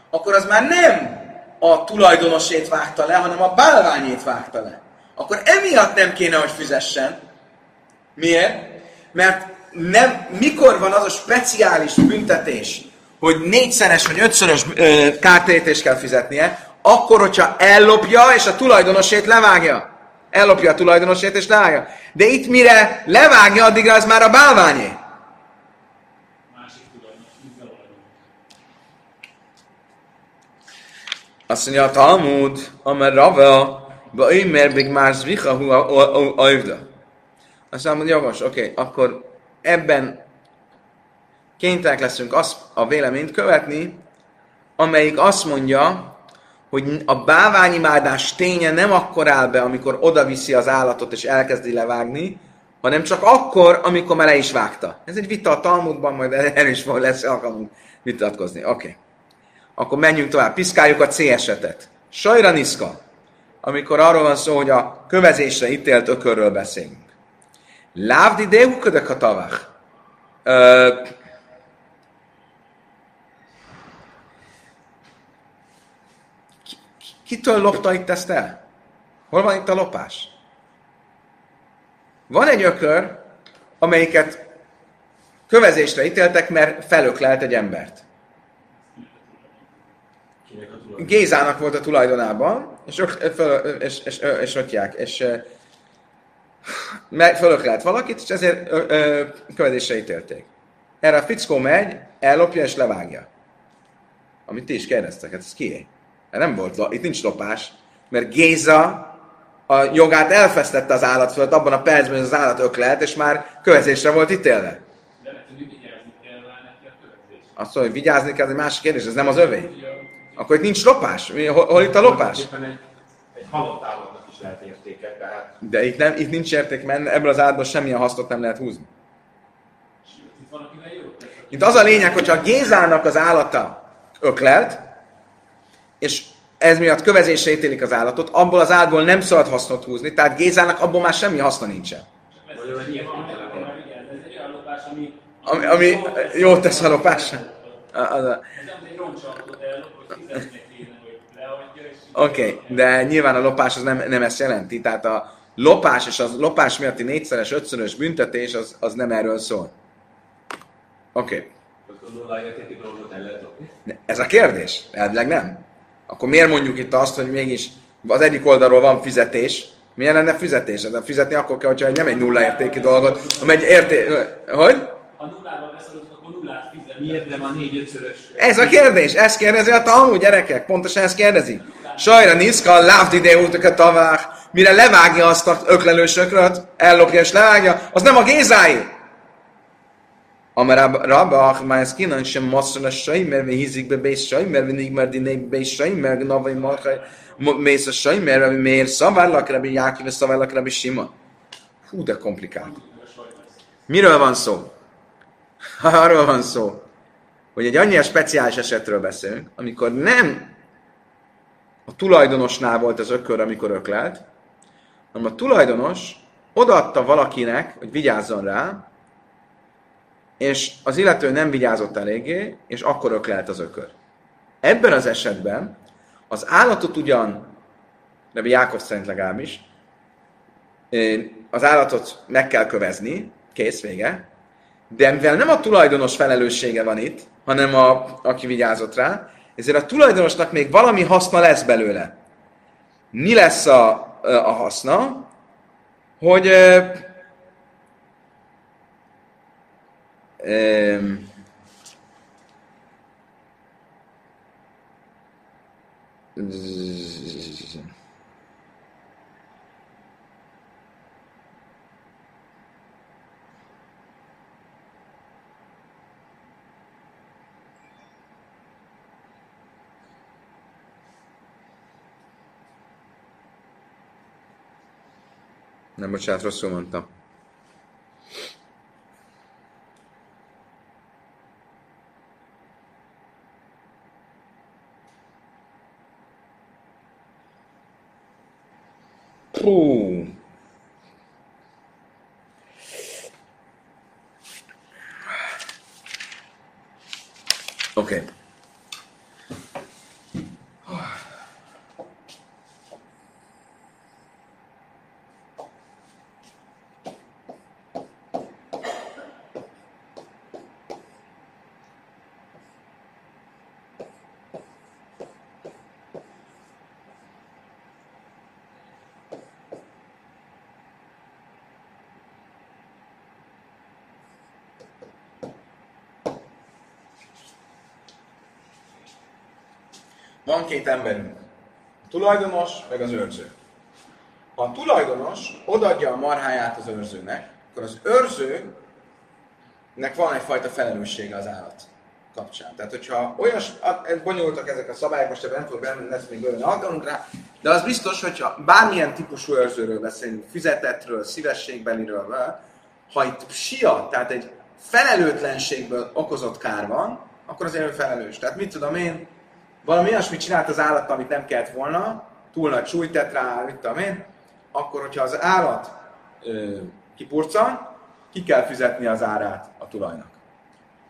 akkor az már nem a tulajdonosét vágta le, hanem a bálványét vágta le. Akkor emiatt nem kéne, hogy fizessen. Miért? Mert nem, mikor van az a speciális büntetés, hogy négyszeres vagy ötszörös kártérítést kell fizetnie, akkor, hogyha ellopja és a tulajdonosét levágja. Ellopja a tulajdonosét és levágja. De itt mire levágja, addigra az már a bálványé. Azt mondja a Talmud, amely Rava, ba émer még már zvicha hu ajvda. Azt mondja, jogos, oké, okay, akkor ebben kénytelenek leszünk azt a véleményt követni, amelyik azt mondja, hogy a báványimádás ténye nem akkor áll be, amikor oda viszi az állatot és elkezdi levágni, hanem csak akkor, amikor már le is vágta. Ez egy vita a Talmudban, majd erről is lesz alkalmunk vitatkozni. Oké. Okay. Akkor menjünk tovább, piszkáljuk a C esetet. Sajra niszka, amikor arról van szó, hogy a kövezésre ítélt ökörről beszélünk. Lávdi déhuködök a tavach. Kitől lopta itt ezt el? Hol van itt a lopás? Van egy ökör, amelyiket kövezésre ítéltek, mert felöklelt egy embert. Gézának volt a tulajdonában, és, föl, és, és, és, és ötják, és fölöklelt valakit, és ezért ö, ö, követésre ítélték. Erre a fickó megy, ellopja és levágja. Amit ti is kérdeztek, hát ez kié? Nem volt, itt nincs lopás, mert Géza a jogát elfesztette az állat fölött abban a percben, hogy az állat öklelt, és már kövezésre volt ítélve. De vigyázni kell rá neki a. Azt mondja, hogy vigyázni kell, ez egy másik kérdés, ez nem az övé. Akkor itt nincs lopás? Hol, hol itt a lopás? Egy, egy halott állatnak is lehet értéke, tehát De itt, nem, itt nincs érték, mert ebből az állatból semmilyen hasznot nem lehet húzni. Itt van. Itt az a lényeg, hogyha a Gézának az állata öklelt, és ez miatt kövezésre ítélik az állatot, abból az állatból nem szabad hasznot húzni, tehát Gézának abból már semmi haszna nincsen. Ami... Ami, jót tesz a lopásra. Az a- Oké, okay, de nyilván a lopás az nem, nem ezt jelenti. Tehát a lopás és a lopás miatti négyszeres, ötszörös büntetés az, az nem erről szól. Oké. Okay. a. Ez a kérdés? Elvileg nem. Akkor miért mondjuk itt azt, hogy mégis az egyik oldalról van fizetés, milyen lenne fizetés? De fizetni akkor kell, hogyha nem egy nulla értékű dolgot, hanem egy érté... Hogy? Ha nullával veszed, akkor nullát fizet. Miért nem a négy-ötszörös? Ez a kérdés, ezt kérdezi a Talmud, gyerekek, pontosan ezt kérdezi. Sajra niszka, lávd ide a tavák, mire levágja azt a öklelős ökröt, ellopja és levágja, az nem a gézáé. Amar Rabba, már ez kinan sem masszol a sajmer, mi hízik be bész sajmer, mi nigmer diné bész sajmer, navai markaj, mész a sajmer, miért szavárlak, rabbi Jákiv, és szavárlak, rabbi Sima. Hú, de komplikált. Miről van szó? Arról van szó, hogy egy annyira speciális esetről beszélünk, amikor nem a tulajdonosnál volt az ökör, amikor öklelt, hanem a tulajdonos odaadta valakinek, hogy vigyázzon rá, és az illető nem vigyázott eléggé, és akkor öklelt az ökör. Ebben az esetben az állatot ugyan, Rabbi Jákov szerint legalábbis, az állatot meg kell kövezni, kész, vége, de mivel nem a tulajdonos felelőssége van itt, hanem a, aki vigyázott rá, ezért a tulajdonosnak még valami haszna lesz belőle. Mi lesz a, a haszna? Hogy ö, ö, Nem, bocsánat, rosszul mondtam. Puh. Oké. Okay. Van két emberünk. A tulajdonos, meg az őrző. Ha a tulajdonos odaadja a marháját az őrzőnek, akkor az őrzőnek van egyfajta felelőssége az állat kapcsán. Tehát, hogyha olyas, ez bonyolultak ezek a szabályok, most ebben nem fogok bemenni, lesz még bőven alkalmunk rá, de az biztos, hogyha bármilyen típusú őrzőről beszélünk, fizetetről, szívességbeliről, ha itt sia, tehát egy felelőtlenségből okozott kár van, akkor azért ő felelős. Tehát mit tudom én, valami olyasmit csinált az állat, amit nem kellett volna, túl nagy súlyt tett rá, mit tudom én, akkor, hogyha az állat ö, kipurcan, ki kell fizetni az árát a tulajnak.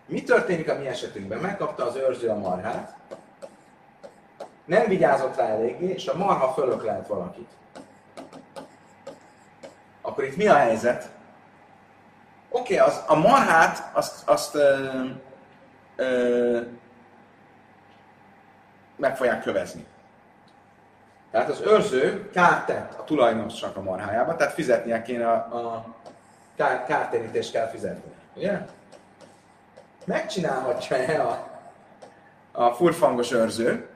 Mi történik a mi esetünkben? Megkapta az őrző a marhát, nem vigyázott rá eléggé, és a marha fölöklelt valakit. Akkor itt mi a helyzet? Oké, okay, az, a marhát azt, azt ö, ö, meg fogják kövezni. Tehát az őrző kárt tett a tulajdonosnak a marhájába, tehát fizetnie kéne a, a kár, kártérítést kell fizetni. Ugye? Megcsinálhatja-e a, a furfangos őrző,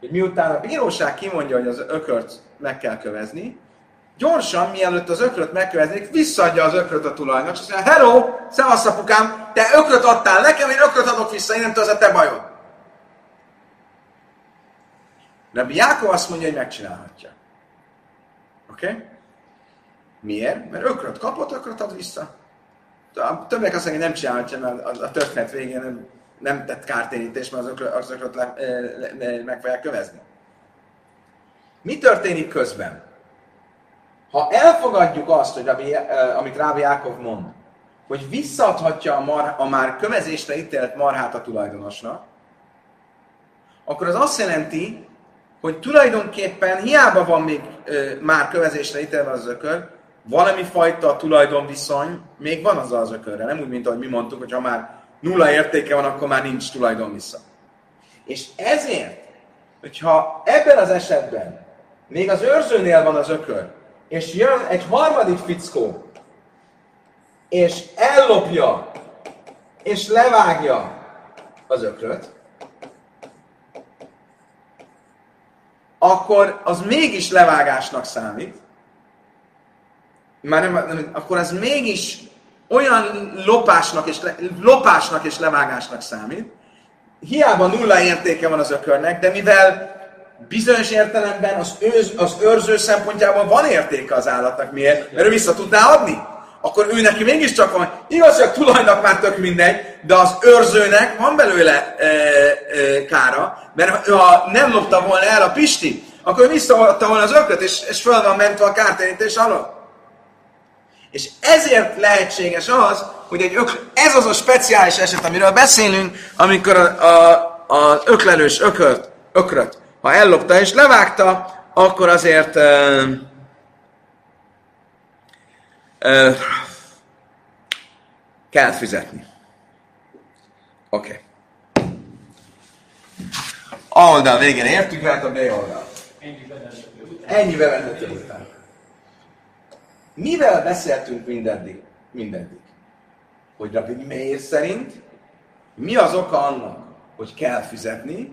hogy miután a bíróság kimondja, hogy az ökört meg kell kövezni, gyorsan, mielőtt az ökröt megköveznék, visszaadja az ökröt a tulajnak, és mondja, hello, szevasz apukám, te ökröt adtál nekem, én ökröt adok vissza, innentől ez a te bajod. Rabbi Jákov azt mondja, hogy megcsinálhatja. Oké? Okay? Miért? Mert ökröt kapott, ökröt ad vissza. A többiek azt mondják, hogy nem csinálhatja, mert a, a történet végén nem, nem tett kártérítést, mert az ökröt, az ökröt le, le, le, meg fogják kövezni. Mi történik közben? Ha elfogadjuk azt, hogy Rabbi, amit Rábi Jákov mond, hogy visszaadhatja a, mar, a már kövezésre ítélt marhát a tulajdonosnak, akkor az azt jelenti, hogy tulajdonképpen hiába van még ö, már kövezésre ítélve az ökör, valami fajta tulajdonviszony még van az az ökörre. Nem úgy, mint ahogy mi mondtuk, hogy ha már nulla értéke van, akkor már nincs tulajdon vissza. És ezért, hogyha ebben az esetben még az őrzőnél van az ökör, és jön egy harmadik fickó, és ellopja, és levágja az ökröt, akkor az mégis levágásnak számít. Már nem, nem akkor az mégis olyan lopásnak és, le, lopásnak és levágásnak számít. Hiába nulla értéke van az ökörnek, de mivel bizonyos értelemben az, őz, az őrző szempontjából van értéke az állatnak. Miért? Mert ő vissza tudná adni. Akkor ő neki mégiscsak van. Igaz, hogy a tulajnak már tök mindegy, de az őrzőnek van belőle e, e, kára, mert ha nem lopta volna el a Pisti, akkor ő volna az ököt, és, és föl van mentve a kártérítés alatt. És ezért lehetséges az, hogy egy ök, ez az a speciális eset, amiről beszélünk, amikor a, a, az öklelős ököt, ökröt ha ellopta és levágta, akkor azért uh, kell fizetni. Oké. Okay. A oldal végén értük, mert a B oldal. Ennyi bevezető után. Mivel beszéltünk mindeddig? mindeddig? Hogy Rabbi Meir szerint mi az oka annak, hogy kell fizetni,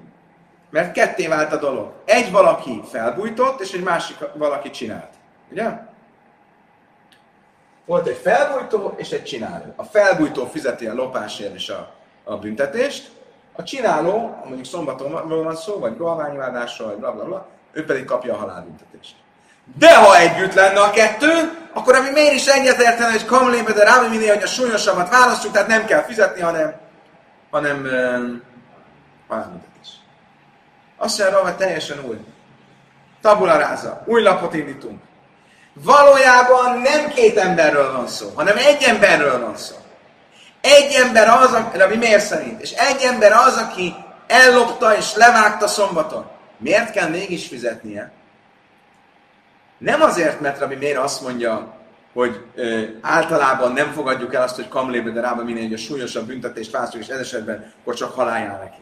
mert ketté vált a dolog. Egy valaki felbújtott, és egy másik valaki csinált. Ugye? Volt egy felbújtó és egy csináló. A felbújtó fizeti a lopásért és a, a büntetést, a csináló, mondjuk szombaton van szó, vagy galványvádásról, vagy blablabla, bla, bla, ő pedig kapja a halálbüntetést. De ha együtt lenne a kettő, akkor ami miért is egyetértene, hogy kamlébe, de rá, minél, hogy a súlyosabbat választjuk, tehát nem kell fizetni, hanem, hanem um, halálbüntetés. Azt mondja, hogy teljesen új. Tabula ráza. Új lapot indítunk. Valójában nem két emberről van szó, hanem egy emberről van szó. Egy ember az, ami miért szerint? És egy ember az, aki ellopta és levágta szombaton. Miért kell mégis fizetnie? Nem azért, mert Rabbi miért azt mondja, hogy ö, általában nem fogadjuk el azt, hogy kamlébe, de rába minél a súlyosabb büntetést választjuk, és ez esetben akkor csak halál neki.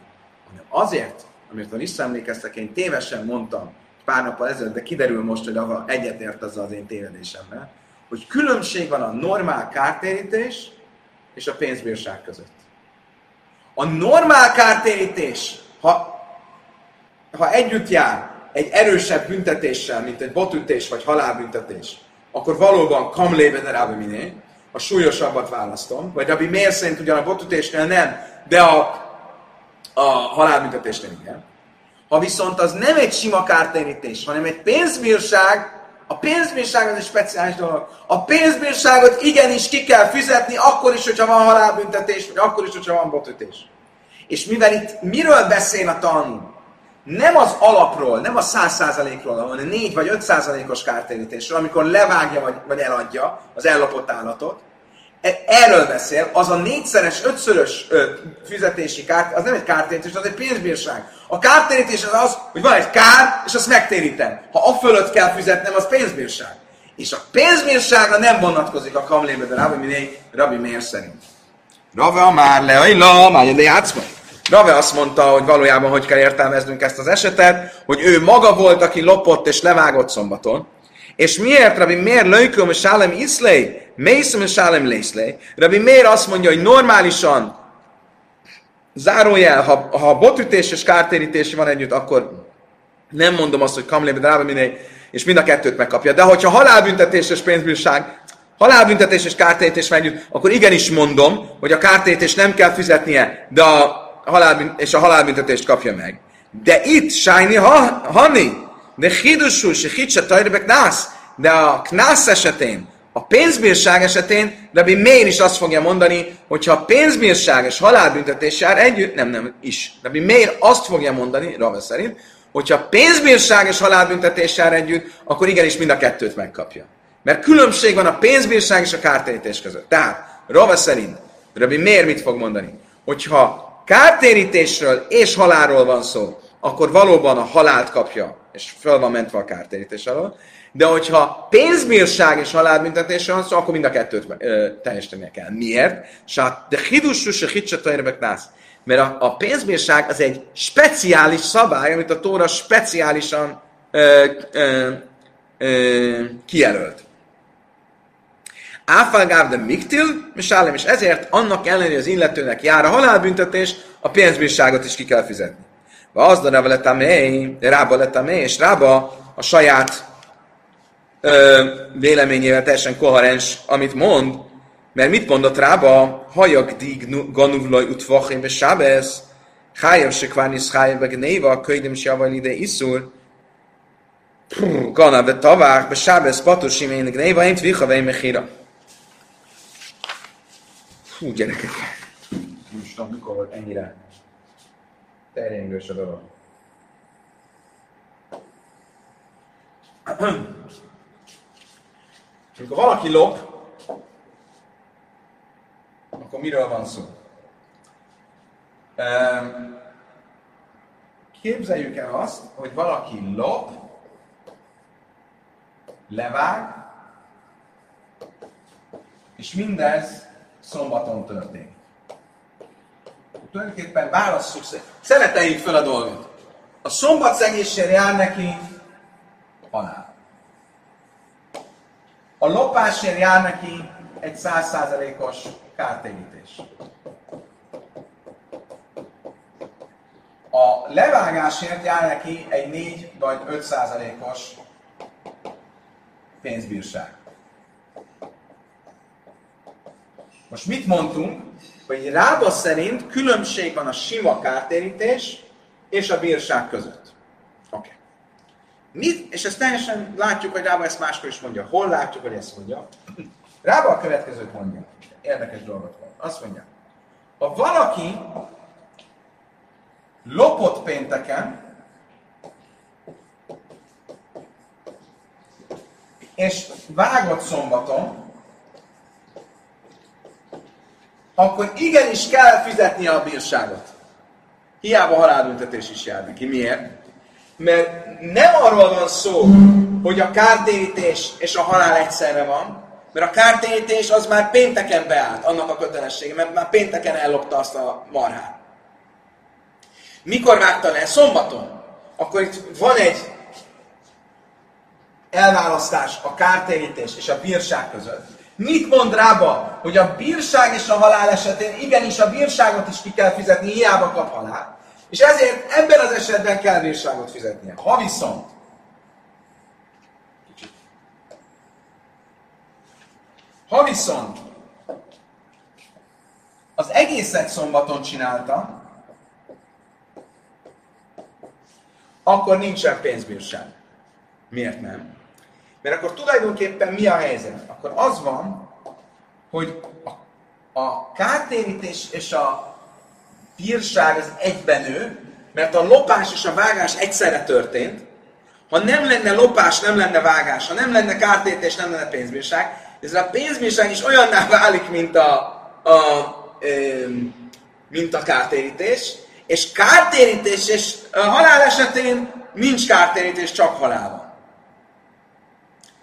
Hanem azért, amit ha visszaemlékeztek, én tévesen mondtam pár nappal ezelőtt, de kiderül most, hogy Ava egyetért azzal az én tévedésemmel, hogy különbség van a normál kártérítés és a pénzbírság között. A normál kártérítés, ha, ha együtt jár egy erősebb büntetéssel, mint egy botütés vagy halálbüntetés, akkor valóban kamlébe de miné, a súlyosabbat választom, vagy Rabbi miért szerint ugyan a botütésnél nem, de a a halálbüntetésnél igen. Ha viszont az nem egy sima kártérítés, hanem egy pénzbírság, a pénzbírság az egy speciális dolog. A pénzbírságot igenis ki kell fizetni, akkor is, hogyha van halálbüntetés, vagy akkor is, hogyha van botütés. És mivel itt miről beszél a tanul? Nem az alapról, nem a száz százalékról, hanem négy vagy öt százalékos kártérítésről, amikor levágja vagy, vagy eladja az ellopott állatot, erről beszél, az a négyszeres, ötszörös ö, fizetési kár, az nem egy kártérítés, az egy pénzbírság. A kártérítés az az, hogy van egy kár, és azt megtérítem. Ha a fölött kell fizetnem, az pénzbírság. És a pénzbírságra nem vonatkozik a kamlébe, de Rabbi Miné, Rabbi Mér szerint. Rave már le, la, már de játszma. Rave azt mondta, hogy valójában hogy kell értelmeznünk ezt az esetet, hogy ő maga volt, aki lopott és levágott szombaton, és miért, Rabbi, miért löjköm és sálem iszlej, mészem és sálem lészlej? Rabbi, miért azt mondja, hogy normálisan, zárójel, ha, ha botütés és kártérítés van együtt, akkor Nem mondom azt, hogy kamlébe drába minél, és mind a kettőt megkapja. De hogyha halálbüntetés és pénzbírság, halálbüntetés és kártérítés van együtt, akkor igenis mondom, hogy a kártérítés nem kell fizetnie, de a halálbünt- és a halálbüntetést kapja meg. De itt, Sájni ha, Hani, de hidusú, se hitse tajrebek nász, de a knász esetén, a pénzbírság esetén Rabbi Meir is azt fogja mondani, hogyha a pénzbírság és halálbüntetés jár együtt, nem, nem, is. Rabbi Meir azt fogja mondani, Rava szerint, hogyha pénzbírság és halálbüntetés jár együtt, akkor igenis mind a kettőt megkapja. Mert különbség van a pénzbírság és a kártérítés között. Tehát, Rava szerint, Rabbi Meir mit fog mondani? Hogyha kártérítésről és halálról van szó, akkor valóban a halált kapja, és fel van mentve a kártérítés alól, de hogyha pénzbírság és halálbüntetésre van szó, akkor mind a kettőt ö, teljesítenie kell. Miért? Sát, de hidusú se hitse. Mert a, a pénzbírság az egy speciális szabály, amit a Tóra speciálisan ö, ö, ö, kijelölt. Áfalgáv de miktil, misálem, és ezért annak ellenére az illetőnek jár a halálbüntetés, a pénzbírságot is ki kell fizetni. Az de rába mély, és rába a saját véleményével teljesen koherens, amit mond, mert mit mondott rába? Hajak dig ganuvlaj utvachim be sábesz, hájav se kvánis hájav be gnéva, köjdem se javaj ide iszul, Gana be tavák, be sábesz patusim én gnéva, én tvicha vej mechira. Fú, gyerekek. Nem is tudom, mikor volt ennyire terjengős a dolog. Amikor valaki lop, akkor miről van szó? Képzeljük el azt, hogy valaki lop, levág, és mindez szombaton történik. Tulajdonképpen válasszuk, szereteljük fel a dolgot. A szombat szegéssel jár neki halál. A lopásért jár neki egy százszázalékos kártérítés. A levágásért jár neki egy 4 vagy 5 százalékos pénzbírság. Most mit mondtunk? Hogy Rába szerint különbség van a sima kártérítés és a bírság között. Oké. Okay. Mit? És ezt teljesen látjuk, hogy Rába ezt máskor is mondja. Hol látjuk, hogy ezt mondja? Rába a következőt mondja. Érdekes dolgot van. Azt mondja. Ha valaki lopott pénteken, és vágott szombaton, akkor igenis kell fizetnie a bírságot. Hiába halálbüntetés is jár neki. Miért? Mert nem arról van szó, hogy a kártérítés és a halál egyszerre van, mert a kártérítés az már pénteken beállt, annak a kötelessége, mert már pénteken ellopta azt a marhát. Mikor vágta le? Szombaton. Akkor itt van egy elválasztás a kártérítés és a bírság között. Mit mond rába, hogy a bírság és a halál esetén igenis a bírságot is ki kell fizetni, hiába kap halál. És ezért ebben az esetben kell bírságot fizetnie. Ha viszont Ha viszont az egészet szombaton csinálta, akkor nincsen pénzbírság. Miért nem? Mert akkor tulajdonképpen mi a helyzet? Akkor az van, hogy a, a kártérítés és a bírság az egyben nő, mert a lopás és a vágás egyszerre történt. Ha nem lenne lopás, nem lenne vágás, ha nem lenne kártérítés, nem lenne pénzbírság, ez a pénzbírság is olyanná válik, mint a, a, a mint a kártérítés, és kártérítés és halál esetén nincs kártérítés, csak halál van.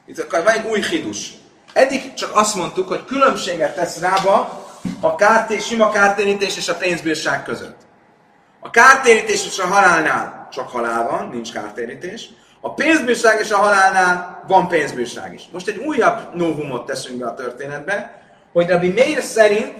Itt akkor van egy új hidus. Eddig csak azt mondtuk, hogy különbséget tesz rába a kártés, sima kártérítés és a pénzbírság között. A kártérítés és a halálnál csak halál van, nincs kártérítés. A pénzbírság és a halálnál van pénzbírság is. Most egy újabb novumot teszünk be a történetbe, hogy Rabbi Meir szerint,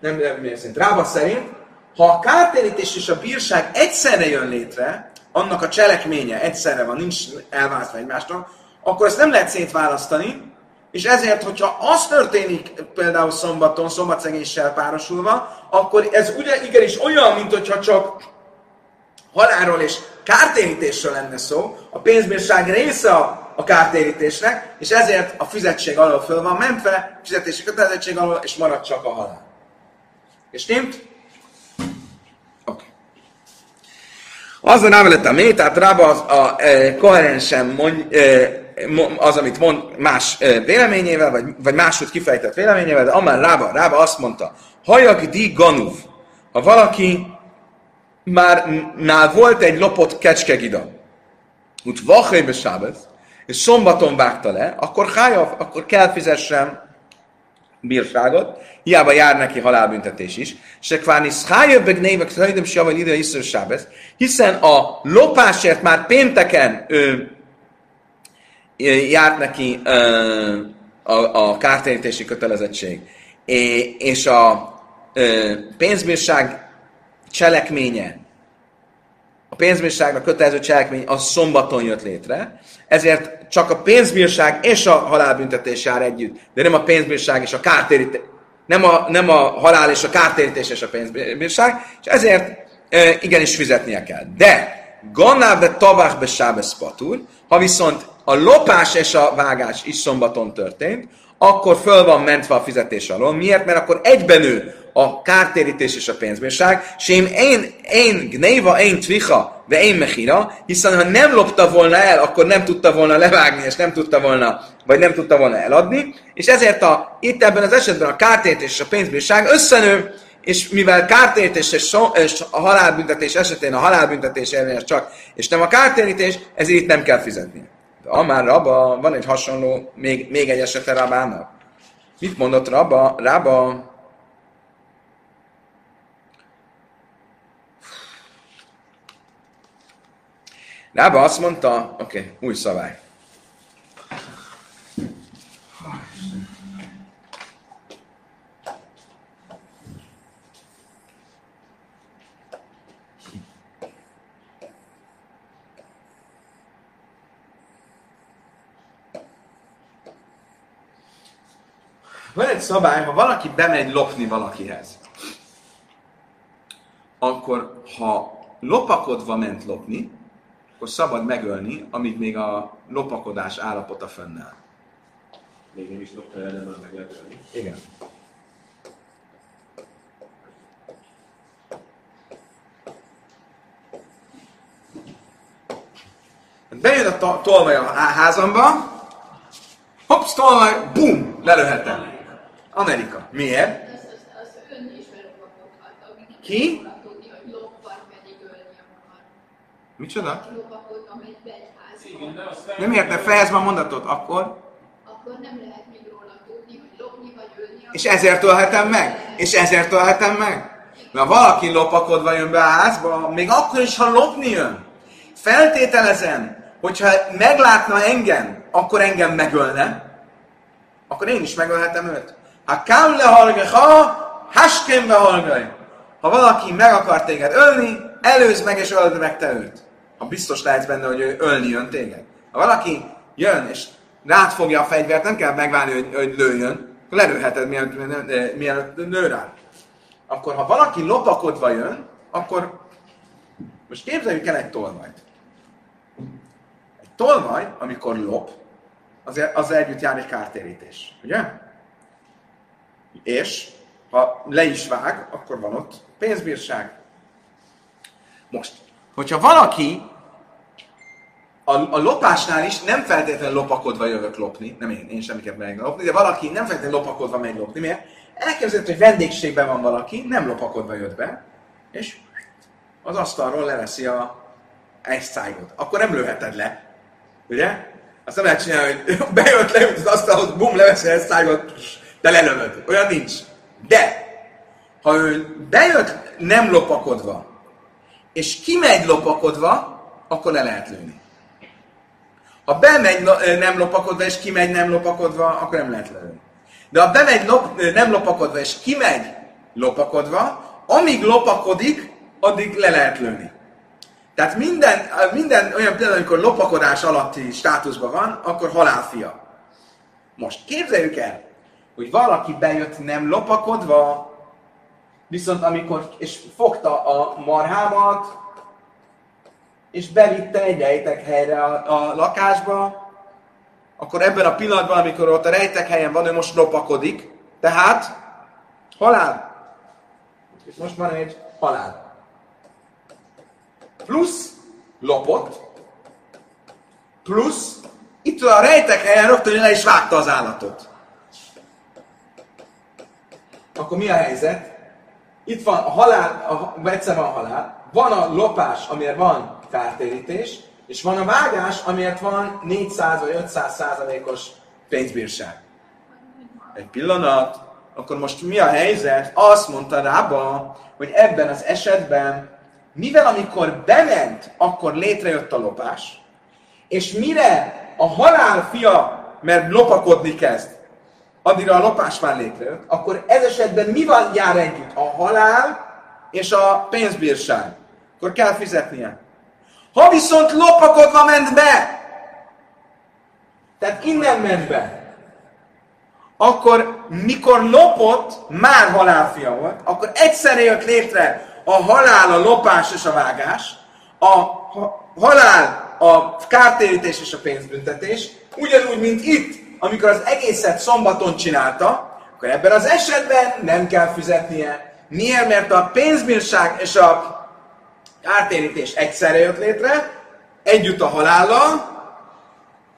nem Rabbi Meir szerint, Rába szerint, ha a kártérítés és a bírság egyszerre jön létre, annak a cselekménye egyszerre van, nincs elválasztva egymástól, akkor ezt nem lehet szétválasztani, és ezért, hogyha az történik például szombaton, szombatszegéssel párosulva, akkor ez ugye igenis olyan, mint hogyha csak halálról és kártérítésről lenne szó, a pénzbírság része a, a kártérítésnek, és ezért a fizetség alól föl van mentve, fizetési kötelezettség alól, és marad csak a halál. És nem? Oké. Az a návelet a mély, tehát rába az a e, koherensen mond, e, az, amit mond más véleményével, vagy, vagy máshogy kifejtett véleményével, de amár rába, rába azt mondta, hajak di ganuv, ha valaki már nál volt egy lopott kecskegida, úgy vachajbe sábez, és szombaton vágta le, akkor hájav, akkor kell fizessen bírságot, hiába jár neki halálbüntetés is, se kvárni szhájöbb névek szhajdem siavaj ide iszor sábez, hiszen a lopásért már pénteken ő, járt neki ö, a, a kártérítési kötelezettség, és a ö, pénzbírság cselekménye, a pénzbírságra kötelező cselekmény az szombaton jött létre, ezért csak a pénzbírság és a halálbüntetés jár együtt, de nem a pénzbírság és a kártérítés, nem a, nem a halál és a kártérítés és a pénzbírság, és ezért e, igenis fizetnie kell. De Gannáve tabach be sábesz patur, ha viszont a lopás és a vágás is szombaton történt, akkor föl van mentve a fizetés alól. Miért? Mert akkor egyben ő a kártérítés és a pénzbírság, és én, én, gnéva, én tvicha, de én mechira, hiszen ha nem lopta volna el, akkor nem tudta volna levágni, és nem tudta volna, vagy nem tudta volna eladni, és ezért a, itt ebben az esetben a kártérítés és a pénzbírság összenő, és mivel kártérítés és, so, és a halálbüntetés esetén a halálbüntetés érvényes csak, és nem a kártérítés, ezért itt nem kell fizetni. De Amár Rabba, van egy hasonló, még, még egy esete Rabának. Mit mondott Rabba? Rabba Rába azt mondta, oké, okay, új szabály. Van egy szabály, ha valaki bemegy lopni valakihez, akkor ha lopakodva ment lopni, akkor szabad megölni, amíg még a lopakodás állapota fennáll. Még nem is lopta el, de már meg lehet ölni. Igen. Bejön a tolvaj a házamba, hopsz, tolvaj, bum, lelőhetem. Amerika. Miért? Ki? Micsoda? Nem értem, fejezd a mondatot, akkor? Akkor nem lehet még róla tudni, hogy lopni vagy ölni. És ezért tölhetem meg? És ezért tölhetem meg? Mert valaki lopakodva jön be a házba, még akkor is, ha lopni jön. Feltételezem, hogyha meglátna engem, akkor engem megölne, akkor én is megölhetem őt. Ha kám le ha haskémbe hallgaj. Ha valaki meg akar téged ölni, előzd meg és öld meg te őt ha biztos lehetsz benne, hogy ő ölni jön téged. Ha valaki jön, és rád fogja a fegyvert, nem kell megvárni, hogy, hogy lőjön, akkor lerőheted, mielőtt, mielőtt nő rá. Akkor ha valaki lopakodva jön, akkor most képzeljük el egy tolvajt. Egy tolvaj, amikor lop, az, az együtt jár egy kártérítés, ugye? És ha le is vág, akkor van ott pénzbírság. Most, hogyha valaki a, a lopásnál is nem feltétlenül lopakodva jövök lopni, nem én, én semmiképpen megyek lopni, de valaki nem feltétlenül lopakodva megy lopni, miért? Elképzelhető, hogy vendégségben van valaki, nem lopakodva jött be, és az asztalról leveszi a egy szájgot. Akkor nem lőheted le. Ugye? Azt nem lehet csinálni, hogy bejött, leült az asztalhoz, bum, leveszi egy szájgot, de lelövöd. Olyan nincs. De, ha ő bejött nem lopakodva, és kimegy lopakodva, akkor le lehet lőni. Ha bemegy nem lopakodva, és kimegy nem lopakodva, akkor nem lehet lelőni. De ha bemegy lop, nem lopakodva, és kimegy lopakodva, amíg lopakodik, addig le lehet lőni. Tehát minden, minden olyan például, amikor lopakodás alatti státuszban van, akkor halálfia. Most képzeljük el, hogy valaki bejött nem lopakodva, viszont amikor, és fogta a marhámat, és bevitte egy rejtek helyre a, a lakásba, akkor ebben a pillanatban, amikor ott a rejtek helyen van, ő most lopakodik, tehát halál. És most van egy halál. Plusz lopott, plusz itt a rejtek helyen rögtön le is vágta az állatot. Akkor mi a helyzet? Itt van a halál, a, egyszer van a halál, van a lopás, amiért van kártérítés, és van a vágás, amiért van 400 vagy 500 százalékos pénzbírság. Egy pillanat, akkor most mi a helyzet? Azt mondta Rába, hogy ebben az esetben, mivel amikor bement, akkor létrejött a lopás, és mire a halál fia, mert lopakodni kezd, addigra a lopás már létrejött, akkor ez esetben mi van jár együtt? A halál és a pénzbírság. Akkor kell fizetnie. Ha viszont lopakodva ment be, tehát innen ment be, akkor mikor lopott, már halálfia volt, akkor egyszerre jött létre a halál, a lopás és a vágás, a halál, a kártérítés és a pénzbüntetés, ugyanúgy, mint itt, amikor az egészet szombaton csinálta, akkor ebben az esetben nem kell fizetnie. Miért? Mert a pénzbírság és a kártérítés egyszerre jött létre, együtt a halállal,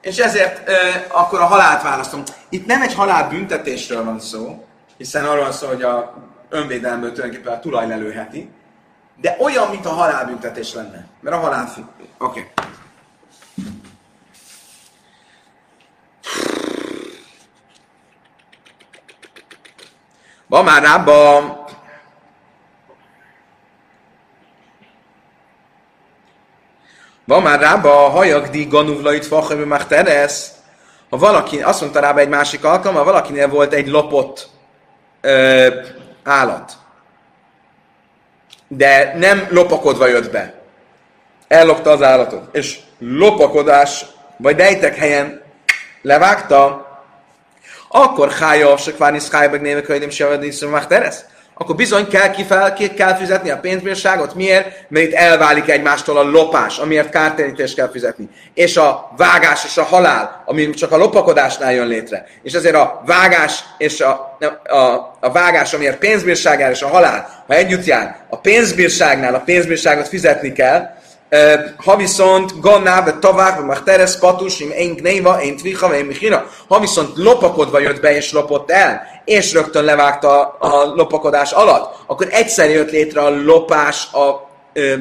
és ezért e, akkor a halált választom. Itt nem egy halálbüntetésről van szó, hiszen arról van szó, hogy a önvédelemből tulajdonképpen a tulaj lelőheti, de olyan, mint a halálbüntetés lenne. Mert a halál... Oké. Okay. Van már rába Van már rába a hajagdi ganuvlait fachemű már teresz. Ha valaki, azt mondta rába egy másik alkalommal, valakinél volt egy lopott ö, állat. De nem lopakodva jött be. Ellopta az állatot. És lopakodás, vagy rejtek helyen levágta, akkor hája, se kvárni szkájbeg névek, hogy nem sem teresz akkor bizony kell, kifel, ki kell fizetni a pénzbírságot. Miért? Mert itt elválik egymástól a lopás, amiért kártérítést kell fizetni. És a vágás és a halál, ami csak a lopakodásnál jön létre. És ezért a vágás és a, a, a vágás, amiért pénzbírság és a halál, ha együtt jár, a pénzbírságnál a pénzbírságot fizetni kell, ha viszont ganná, vagy tavák, vagy teres patus, én gnéva, én tviha, én michina. Ha viszont lopakodva jött be és lopott el, és rögtön levágta a lopakodás alatt, akkor egyszer jött létre a lopás, a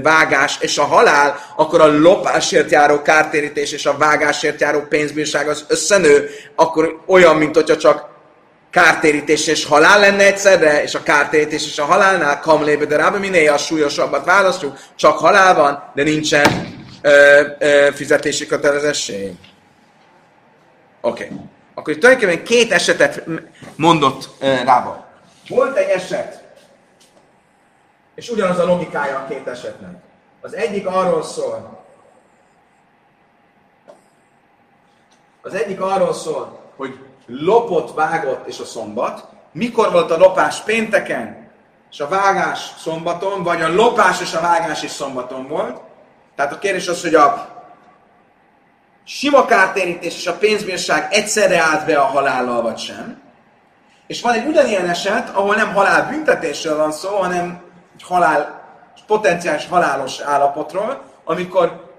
vágás és a halál, akkor a lopásért járó kártérítés és a vágásért járó pénzbírság az összenő, akkor olyan, mint hogyha csak kártérítés és halál lenne egyszerre, és a kártérítés és a halálnál kamlébe, de rába minél a súlyosabbat választjuk, csak halál van, de nincsen ö, ö, fizetési kötelezettség. Oké. Okay. Akkor tulajdonképpen két esetet mondott ö, rába. Volt egy eset, és ugyanaz a logikája a két esetnek. Az egyik arról szól, az egyik arról szól, hogy lopott, vágott és a szombat. Mikor volt a lopás pénteken, és a vágás szombaton, vagy a lopás és a vágás is szombaton volt. Tehát a kérdés az, hogy a sima kártérítés és a pénzbírság egyszerre állt be a halállal, vagy sem. És van egy ugyanilyen eset, ahol nem halálbüntetésről van szó, hanem egy halál, potenciális halálos állapotról, amikor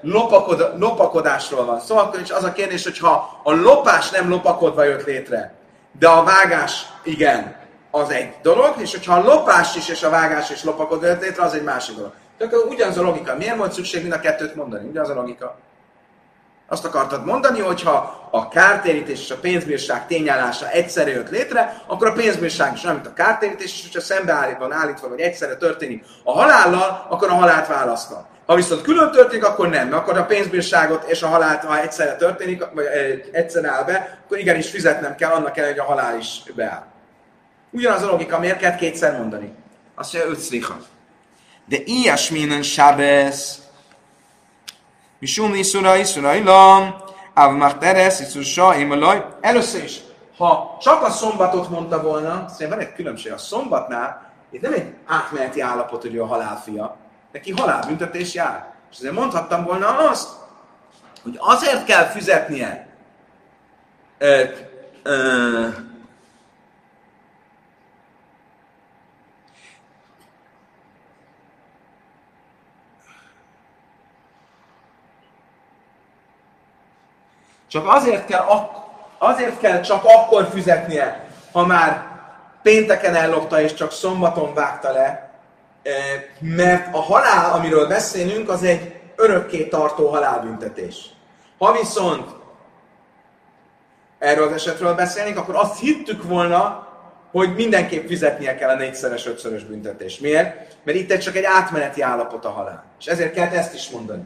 lopakod, lopakodásról van szó, szóval akkor is az a kérdés, hogy ha a lopás nem lopakodva jött létre, de a vágás igen, az egy dolog, és hogyha a lopás is és a vágás is lopakodva jött létre, az egy másik dolog. Tehát ugyanaz a logika. Miért volt szükség mind a kettőt mondani? Ugyanaz a logika. Azt akartad mondani, hogy ha a kártérítés és a pénzbírság tényállása egyszerre jött létre, akkor a pénzbírság is olyan, mint a kártérítés, és hogyha szembeállítva, állítva, vagy egyszerre történik a halállal, akkor a halált választva. Ha viszont külön történik, akkor nem, mert akkor a pénzbírságot és a halált, ha egyszerre történik, vagy egyszerre áll be, akkor igenis fizetnem kell, annak kell, hogy a halál is beáll. Ugyanaz a logika, miért kell kétszer mondani? Azt mondja, öt szlicha. De ilyesminen sábesz. Misum iszura iszura ilam. Áv már teres, iszusra, imalaj. Először is, ha csak a szombatot mondta volna, szerintem van egy különbség. A szombatnál itt nem egy átmeneti állapot, hogy ő a halálfia. Neki halálbüntetés jár. És ezért mondhattam volna azt, hogy azért kell fizetnie ö, ö, Csak azért kell, ak- azért kell csak akkor fizetnie, ha már pénteken ellopta és csak szombaton vágta le, mert a halál, amiről beszélünk, az egy örökké tartó halálbüntetés. Ha viszont erről az esetről beszélnénk, akkor azt hittük volna, hogy mindenképp fizetnie kell a négyszeres, ötszörös büntetés. Miért? Mert itt csak egy átmeneti állapot a halál. És ezért kell ezt is mondani.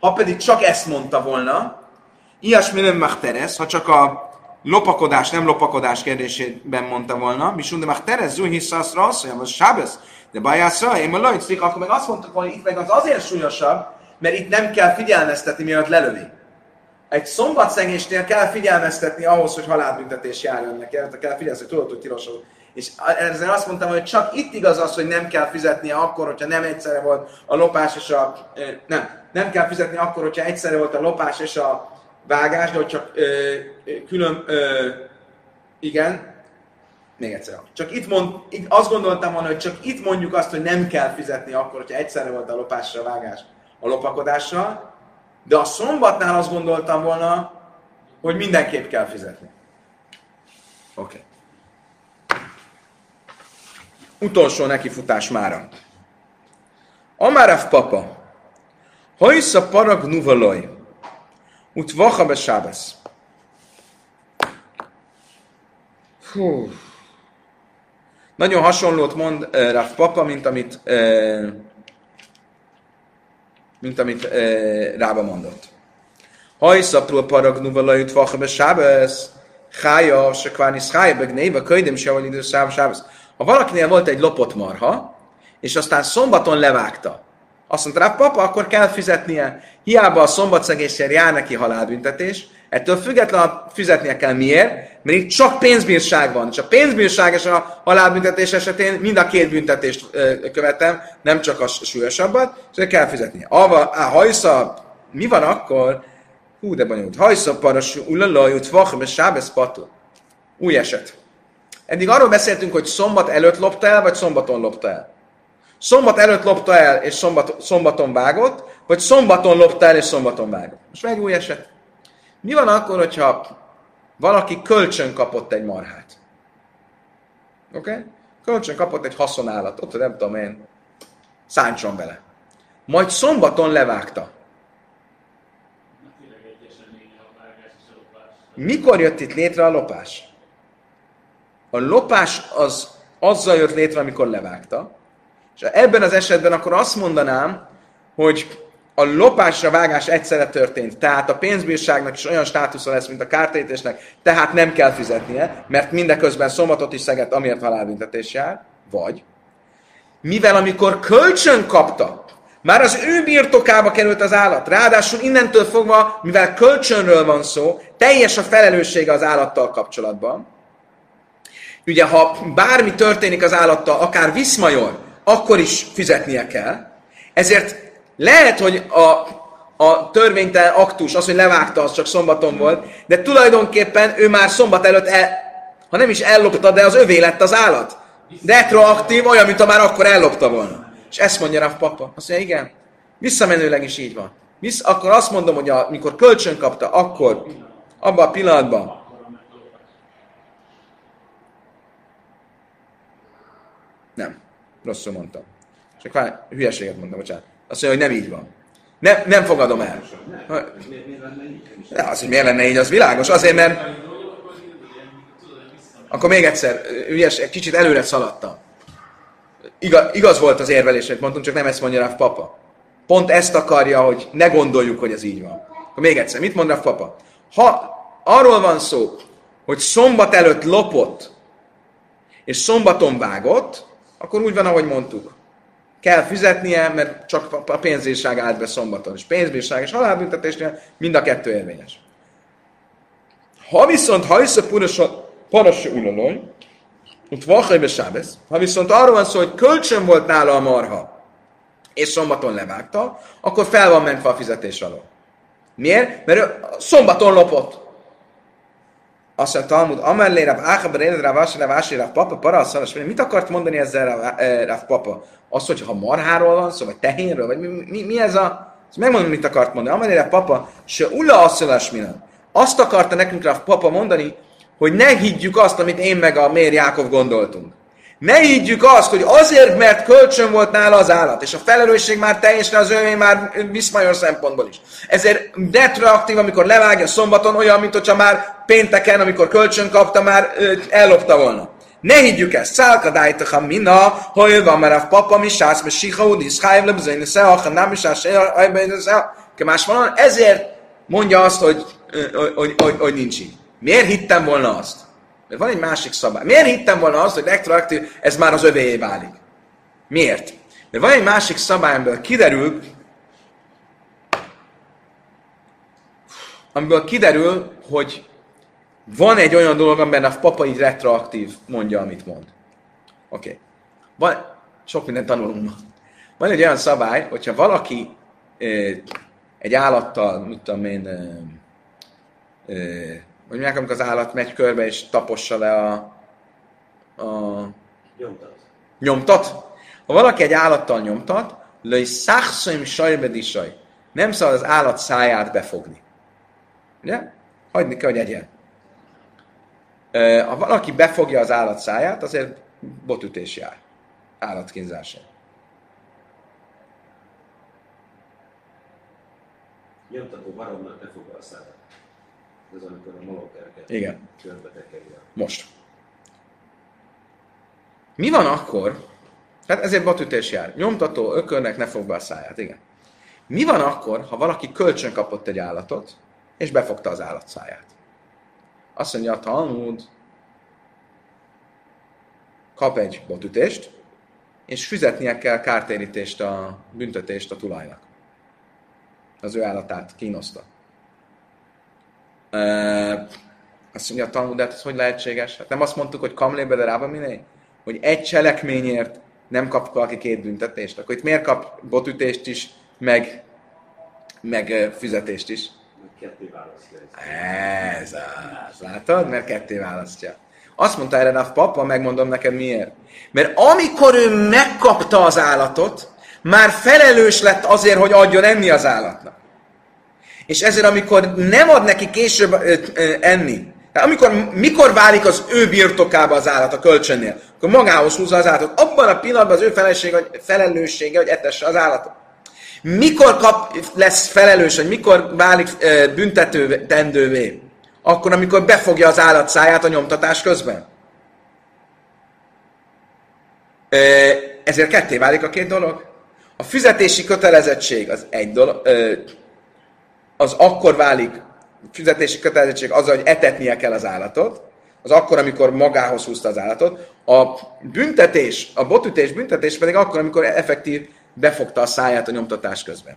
Ha pedig csak ezt mondta volna, Ilyesmi nem machteres, ha csak a lopakodás, nem lopakodás kérdésében mondta volna, mi de machteres, zuhi hiszaszra, azt mondja, az sábesz, de bajászra, én ma lajclik, akkor meg azt mondtuk volna, itt meg az azért súlyosabb, mert itt nem kell figyelmeztetni, mielőtt lelövi. Egy szombatszegésnél kell figyelmeztetni ahhoz, hogy halálbüntetés járjon neki, tehát kell figyelni, hogy tudod, hogy tilos és ezzel azt mondtam, hogy csak itt igaz az, hogy nem kell fizetnie akkor, hogyha nem egyszerre volt a lopás és a... Nem, nem kell fizetni akkor, hogyha egyszerre volt a lopás és a vágás, de hogy csak ö, külön, igen, még egyszer. Csak itt, mond, itt azt gondoltam volna, hogy csak itt mondjuk azt, hogy nem kell fizetni akkor, hogyha egyszerre volt a lopásra vágás a lopakodással, de a szombatnál azt gondoltam volna, hogy mindenképp kell fizetni. Oké. Okay. Utolsó nekifutás mára. Amárav papa. Hajsza parag nuvaloj. Utvacha be sábesz. Hú. Nagyon hasonlót mond uh, Rav Papa, mint amit, uh, mint amit uh, Rába mondott. Hajszapról paragnuva lajut vacha be sábesz, hája, se kvánisz hája, meg néva, könyvem se van idő sábesz. Ha valakinél volt egy lopott marha, és aztán szombaton levágta, azt mondta rá, papa, akkor kell fizetnie. Hiába a szombatszegéssel jár neki halálbüntetés, ettől függetlenül fizetnie kell. Miért? Mert itt csak pénzbírság van. És a pénzbírság és a halálbüntetés esetén mind a két büntetést követem, nem csak a súlyosabbat, és kell fizetnie. Ava, á, hajsza, mi van akkor? Hú, de bonyolult. Hajsza, paras, ulalajut, vach, sábesz, patu. Új eset. Eddig arról beszéltünk, hogy szombat előtt lopta el, vagy szombaton lopta el. Szombat előtt lopta el, és szombat, szombaton vágott, vagy szombaton lopta el, és szombaton vágott. Most egy új eset. Mi van akkor, hogyha valaki kölcsön kapott egy marhát? Oké? Okay? Kölcsön kapott egy haszonállatot, nem tudom én, szántson vele. Majd szombaton levágta. Mikor jött itt létre a lopás? A lopás az azzal jött létre, amikor levágta, és ebben az esetben akkor azt mondanám, hogy a lopásra vágás egyszerre történt, tehát a pénzbírságnak is olyan státusza lesz, mint a kártérítésnek, tehát nem kell fizetnie, mert mindeközben szombatot is szegett, amiért halálbüntetés jár, vagy mivel amikor kölcsön kapta, már az ő birtokába került az állat, ráadásul innentől fogva, mivel kölcsönről van szó, teljes a felelőssége az állattal kapcsolatban. Ugye, ha bármi történik az állattal, akár viszmajor, akkor is fizetnie kell. Ezért lehet, hogy a, a törvénytelen aktus, az, hogy levágta, az csak szombaton volt, de tulajdonképpen ő már szombat előtt, el, ha nem is ellopta, de az övé lett az állat. Retroaktív, olyan, mint ha már akkor ellopta volna. És ezt mondja a papa. Azt mondja, igen, visszamenőleg is így van. Visz, akkor azt mondom, hogy amikor kölcsön kapta, akkor abban a pillanatban nem. Rosszul mondtam. Csak várj, hülyeséget mondtam, bocsánat. Azt mondja, hogy nem így van. Nem, nem fogadom el. De az, hogy miért lenne így, az világos. Azért, mert... Akkor még egyszer, ügyes, egy kicsit előre szaladtam. Igaz, igaz volt az érvelés, hogy mondtam, csak nem ezt mondja Rav Papa. Pont ezt akarja, hogy ne gondoljuk, hogy ez így van. Akkor még egyszer, mit mond Rav Papa? Ha arról van szó, hogy szombat előtt lopott, és szombaton vágott, akkor úgy van, ahogy mondtuk. Kell fizetnie, mert csak a pénzbírság állt be szombaton. És pénzbírság és halálbüntetésnél mind a kettő érvényes. Ha viszont hajsza parassa ulaloj, ott vahajbe sábesz, ha viszont arról van szó, hogy kölcsön volt nála a marha, és szombaton levágta, akkor fel van mentve a fizetés alól. Miért? Mert ő szombaton lopott. Azt mondja Talmud, amellé Rav Áchabar élet Rav Asi Rav Asi Rav Papa para szalas, mit akart mondani ezzel Rav, eh, Rav Papa? Azt, hogy ha marháról van szó, vagy tehénről, vagy mi, mi, mi ez a... Ezt megmondom, mit akart mondani. Amellé Rav Papa, se ulla asszalas minden. Azt akarta nekünk Rav Papa mondani, hogy ne higgyük azt, amit én meg a Mér Jákov gondoltunk. Ne higgyük azt, hogy azért, mert kölcsön volt nála az állat, és a felelősség már teljesen az övé már viszmajor szempontból is. Ezért retroaktív, amikor levágja szombaton, olyan, mint hogyha már pénteken, amikor kölcsön kapta, már ellopta volna. Ne higgyük ezt. Szálka dájtacha mina, hogy van már a papa mi sász, mert siha udi, szhájv lebzőjni, szeha, nem is sász, ezért mondja azt, hogy, hogy, hogy, hogy, hogy nincs így. Miért hittem volna azt? Mert van egy másik szabály. Miért hittem volna azt, hogy retroaktív, ez már az övéjé válik? Miért? Mert van egy másik szabály, amiből kiderül, amiből kiderül, hogy van egy olyan dolog, amiben a papa így retroaktív mondja, amit mond. Oké. Okay. Van, sok mindent tanulunk ma. Van egy olyan szabály, hogyha valaki egy állattal, mit tudom én, hogy mondják, amikor az állat megy körbe és tapossa le a, a Nyomtat. nyomtat. Ha valaki egy állattal nyomtat, löj szachszoim sajbedisaj. Nem szabad az állat száját befogni. Ugye? Hagyni kell, hogy egyen. Ha valaki befogja az állat száját, azért botütés jár. Állatkínzása. Nyomtató baromnak ne fogja a szállát. Ez amikor a malomkereket Igen. körbe tekeri a Most. Mi van akkor? Hát ezért batütés jár. Nyomtató ökörnek ne fog be a száját, igen. Mi van akkor, ha valaki kölcsön kapott egy állatot, és befogta az állat száját? Azt mondja a Talmud, kap egy botütést, és fizetnie kell kártérítést, a büntetést a tulajnak. Az ő állatát kínoszta. Azt mondja a Talmud, hát ez hogy lehetséges? Hát nem azt mondtuk, hogy kamlébe de rába miné? Hogy egy cselekményért nem kap valaki két büntetést. Akkor itt miért kap botütést is, meg, meg fizetést is? ketté választja. Ez az. Látod? Mert ketté választja. Azt mondta erre a papa, megmondom neked miért. Mert amikor ő megkapta az állatot, már felelős lett azért, hogy adjon enni az állatnak. És ezért, amikor nem ad neki később ö, ö, enni, amikor, mikor válik az ő birtokába az állat a kölcsönnél, akkor magához húzza az állatot. Abban a pillanatban az ő felelőssége, hogy, felelőssége, hogy etesse az állatot. Mikor kap, lesz felelős, hogy mikor válik ö, büntető tendővé? Akkor, amikor befogja az állat száját a nyomtatás közben. Ezért ketté válik a két dolog. A fizetési kötelezettség az egy dolog, ö, az akkor válik fizetési kötelezettség az, hogy etetnie kell az állatot, az akkor, amikor magához húzta az állatot. A büntetés, a botütés büntetés pedig akkor, amikor effektív befogta a száját a nyomtatás közben.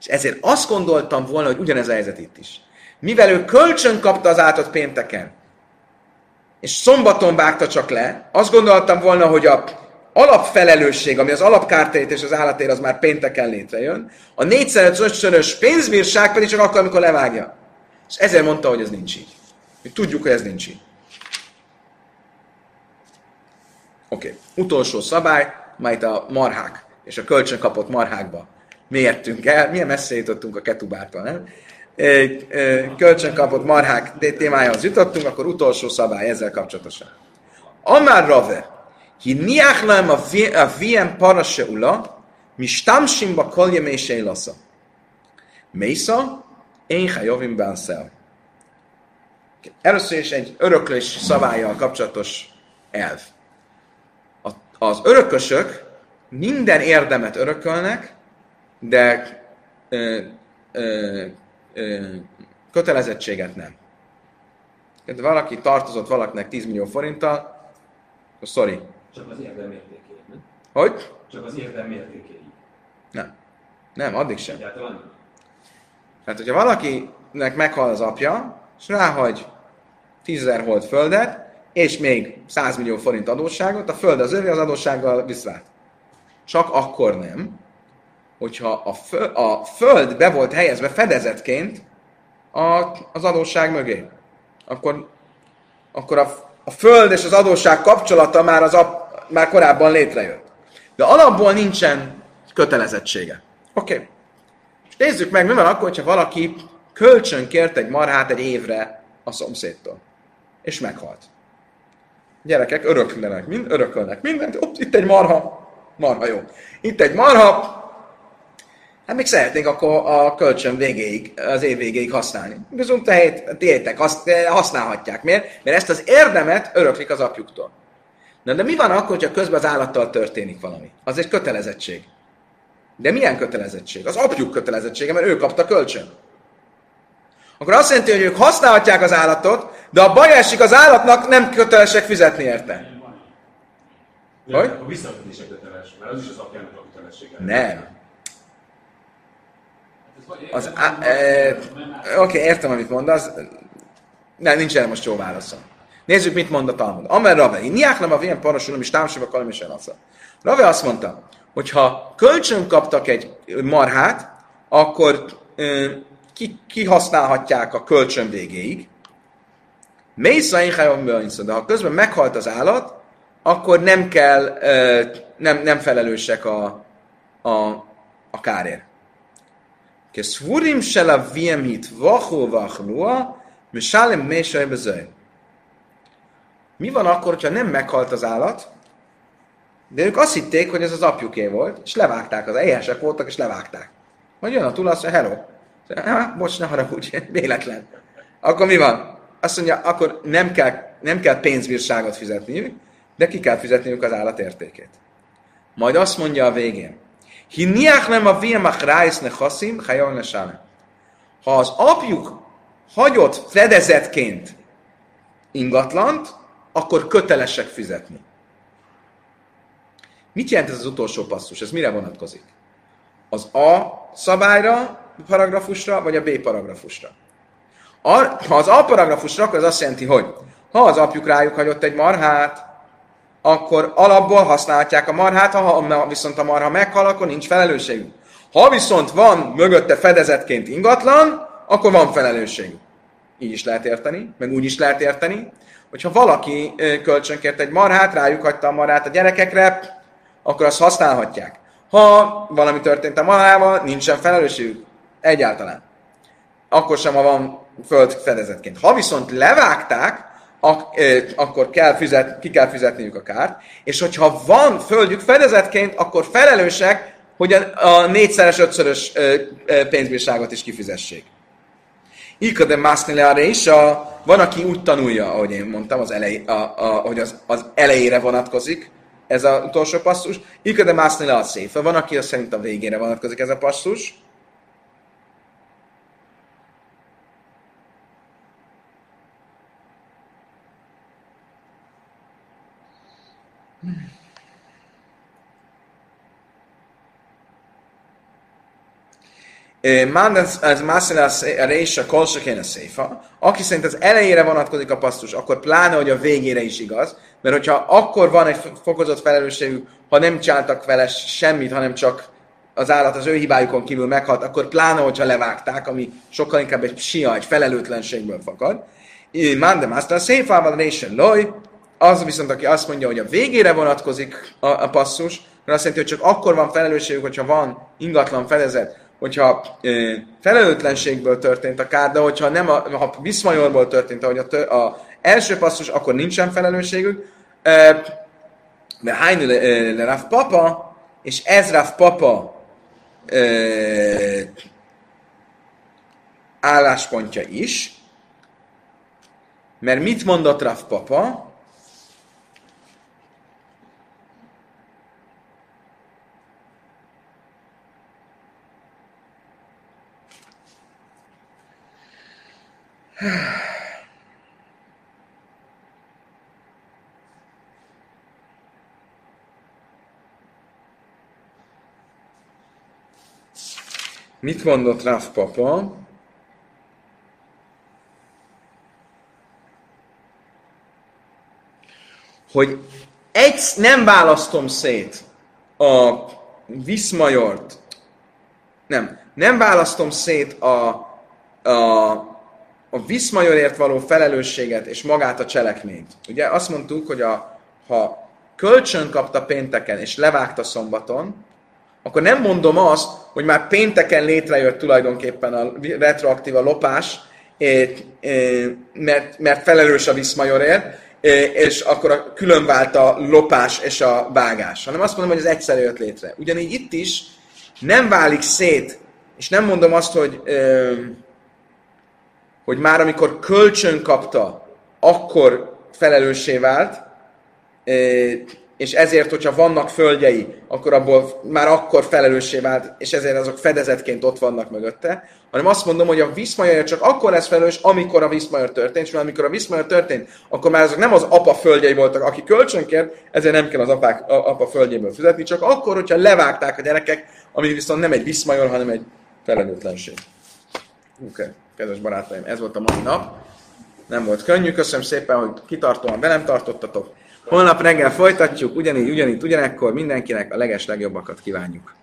És ezért azt gondoltam volna, hogy ugyanez a helyzet itt is. Mivel ő kölcsön kapta az állatot pénteken, és szombaton vágta csak le, azt gondoltam volna, hogy a alapfelelősség, ami az alapkártérítés az állatért, az már pénteken létrejön. A 455-szörös pénzbírság pedig csak akkor, amikor levágja. És ezért mondta, hogy ez nincs így. Mi tudjuk, hogy ez nincs így. Oké. Okay. Utolsó szabály, majd a marhák és a kölcsön kapott marhákba mértünk el. Milyen messze jutottunk a ketubától, nem? Kölcsön kapott marhák témájához jutottunk, akkor utolsó szabály ezzel kapcsolatosan. Amár Rave, כי ניח להם אביהם פרשה אולה, משתמשים בה כל ימי שאלסה. Mésza, én hajovim bánszel. Először is egy öröklés szabályjal kapcsolatos elv. A, az örökösök minden érdemet örökölnek, de ö, ö, ö, kötelezettséget nem. Tehát valaki tartozott valakinek 10 millió forinttal, akkor sorry, csak az érdem értékét, nem? Hogy? Csak az érdem értékéig. Nem. Nem, addig sem. Egyáltalán nem. Tehát, hogyha valakinek meghal az apja, és ráhagy 10 000 hold földet, és még 100 millió forint adósságot, a föld az övé, az adóssággal viszlát. Csak akkor nem, hogyha a föld, a föld be volt helyezve fedezetként a, az adósság mögé. Akkor, akkor a, a föld és az adósság kapcsolata már, az ap, már korábban létrejött. De alapból nincsen kötelezettsége. Oké. Okay. És nézzük meg, mi van akkor, hogyha valaki kölcsön kért egy marhát egy évre a szomszédtól. És meghalt. Gyerekek öröklenek, mind, örökölnek mindent. Upp, itt egy marha. Marha jó. Itt egy marha. Hát még szeretnénk akkor a kölcsön végéig, az év végéig használni. Bizony tehét, tiétek, használhatják. Miért? Mert ezt az érdemet öröklik az apjuktól. Na de mi van akkor, hogyha közben az állattal történik valami? Az egy kötelezettség. De milyen kötelezettség? Az apjuk kötelezettsége, mert ő kapta kölcsön. Akkor azt jelenti, hogy ők használhatják az állatot, de a baj esik az állatnak, nem kötelesek fizetni érte. Hogy? A visszafizetése köteles, mert az is az apjának a kötelessége. Nem. Az, Az á, e, Oké, értem, amit mondasz. Nem, nincs erre most jó válaszom. Nézzük, mit mond a Talmud. Amer Rave, niák nem a vén parasulom, és támsiba kalam és. Rave azt mondta, hogy ha kölcsön kaptak egy marhát, akkor ö, ki, kihasználhatják a kölcsön végéig. Mésza de ha közben meghalt az állat, akkor nem kell, ö, nem, nem felelősek a, a, a kárért. Keszvurim se la viem hit vachó vachlua, misálem mésaj bezöjn. Mi van akkor, ha nem meghalt az állat, de ők azt hitték, hogy ez az apjuké volt, és levágták, az éhesek voltak, és levágták. Majd jön a tulasz, hogy hello. Ha, bocs, ne haragudj, véletlen. Akkor mi van? Azt mondja, akkor nem kell, nem kell pénzbírságot fizetniük, de ki kell fizetniük az állat értékét. Majd azt mondja a végén, Hinniach nem a viemach rájsz ne haszim, hajon Ha az apjuk hagyott fedezetként ingatlant, akkor kötelesek fizetni. Mit jelent ez az utolsó passzus? Ez mire vonatkozik? Az A szabályra, paragrafusra, vagy a B paragrafusra? A, ha az A paragrafusra, akkor az azt jelenti, hogy ha az apjuk rájuk hagyott egy marhát, akkor alapból használhatják a marhát, ha viszont a marha meghal, akkor nincs felelősségük. Ha viszont van mögötte fedezetként ingatlan, akkor van felelősségük. Így is lehet érteni, meg úgy is lehet érteni, hogyha valaki kölcsönkért egy marhát, rájuk hagyta a marhát a gyerekekre, akkor azt használhatják. Ha valami történt a marhával, nincsen felelősségük egyáltalán. Akkor sem, ha van föld fedezetként. Ha viszont levágták, ak- akkor kell fizet, ki kell fizetniük a kárt, és hogyha van földjük fedezetként, akkor felelősek, hogy a, a négyszeres, ötszörös pénzbírságot is kifizessék. Ika de Masznile is, a, van, aki úgy tanulja, ahogy én mondtam, az elej, a, a, hogy az, az elejére vonatkozik ez az utolsó passzus. Ika de Masznile a széfe, van, aki azt szerint a végére vonatkozik ez a passzus. Ez mászina a része kolsakén a széfa. Aki szerint az elejére vonatkozik a pasztus, akkor pláne, hogy a végére is igaz. Mert hogyha akkor van egy fokozott felelősségük, ha nem csináltak vele semmit, hanem csak az állat az ő hibájukon kívül meghalt, akkor pláne, hogyha levágták, ami sokkal inkább egy sia, egy felelőtlenségből fakad. Mandem azt a széfával része loj, az viszont, aki azt mondja, hogy a végére vonatkozik a, a passzus, mert azt jelenti, hogy csak akkor van felelősségük, hogyha van ingatlan fedezet, hogyha e, felelőtlenségből történt a kár, de hogyha nem a, ha viszmajorból történt, ahogy a, tör, a első passzus, akkor nincsen felelősségük. E, de hány le, le Rav Papa, és ez Rav Papa e, álláspontja is, mert mit mondott Rav Papa? Mit mondott Ráv papa? Hogy egy, nem választom szét a viszmajort, nem, nem választom szét a, a a viszmajorért való felelősséget és magát a cselekményt. Ugye azt mondtuk, hogy a, ha kölcsön kapta pénteken és levágta szombaton, akkor nem mondom azt, hogy már pénteken létrejött tulajdonképpen a retroaktív a lopás, mert, mert felelős a viszmajorért, és akkor a külön vált a lopás és a vágás, hanem azt mondom, hogy ez egyszer jött létre. Ugyanígy itt is nem válik szét, és nem mondom azt, hogy, hogy már amikor kölcsön kapta, akkor felelőssé vált, és ezért, hogyha vannak földjei, akkor abból már akkor felelőssé vált, és ezért azok fedezetként ott vannak mögötte, hanem azt mondom, hogy a viszmajor csak akkor lesz felelős, amikor a viszmajor történt, és amikor a viszmajor történt, akkor már azok nem az apa földjei voltak, aki kölcsönkért, ezért nem kell az apák, a, apa földjéből fizetni, csak akkor, hogyha levágták a gyerekek, ami viszont nem egy viszmajor, hanem egy felelőtlenség. Oké, kedves barátaim, ez volt a mai nap. Nem volt könnyű, köszönöm szépen, hogy kitartóan velem tartottatok. Holnap reggel folytatjuk, ugyanígy, ugyanígy, ugyanekkor mindenkinek a leges legjobbakat kívánjuk.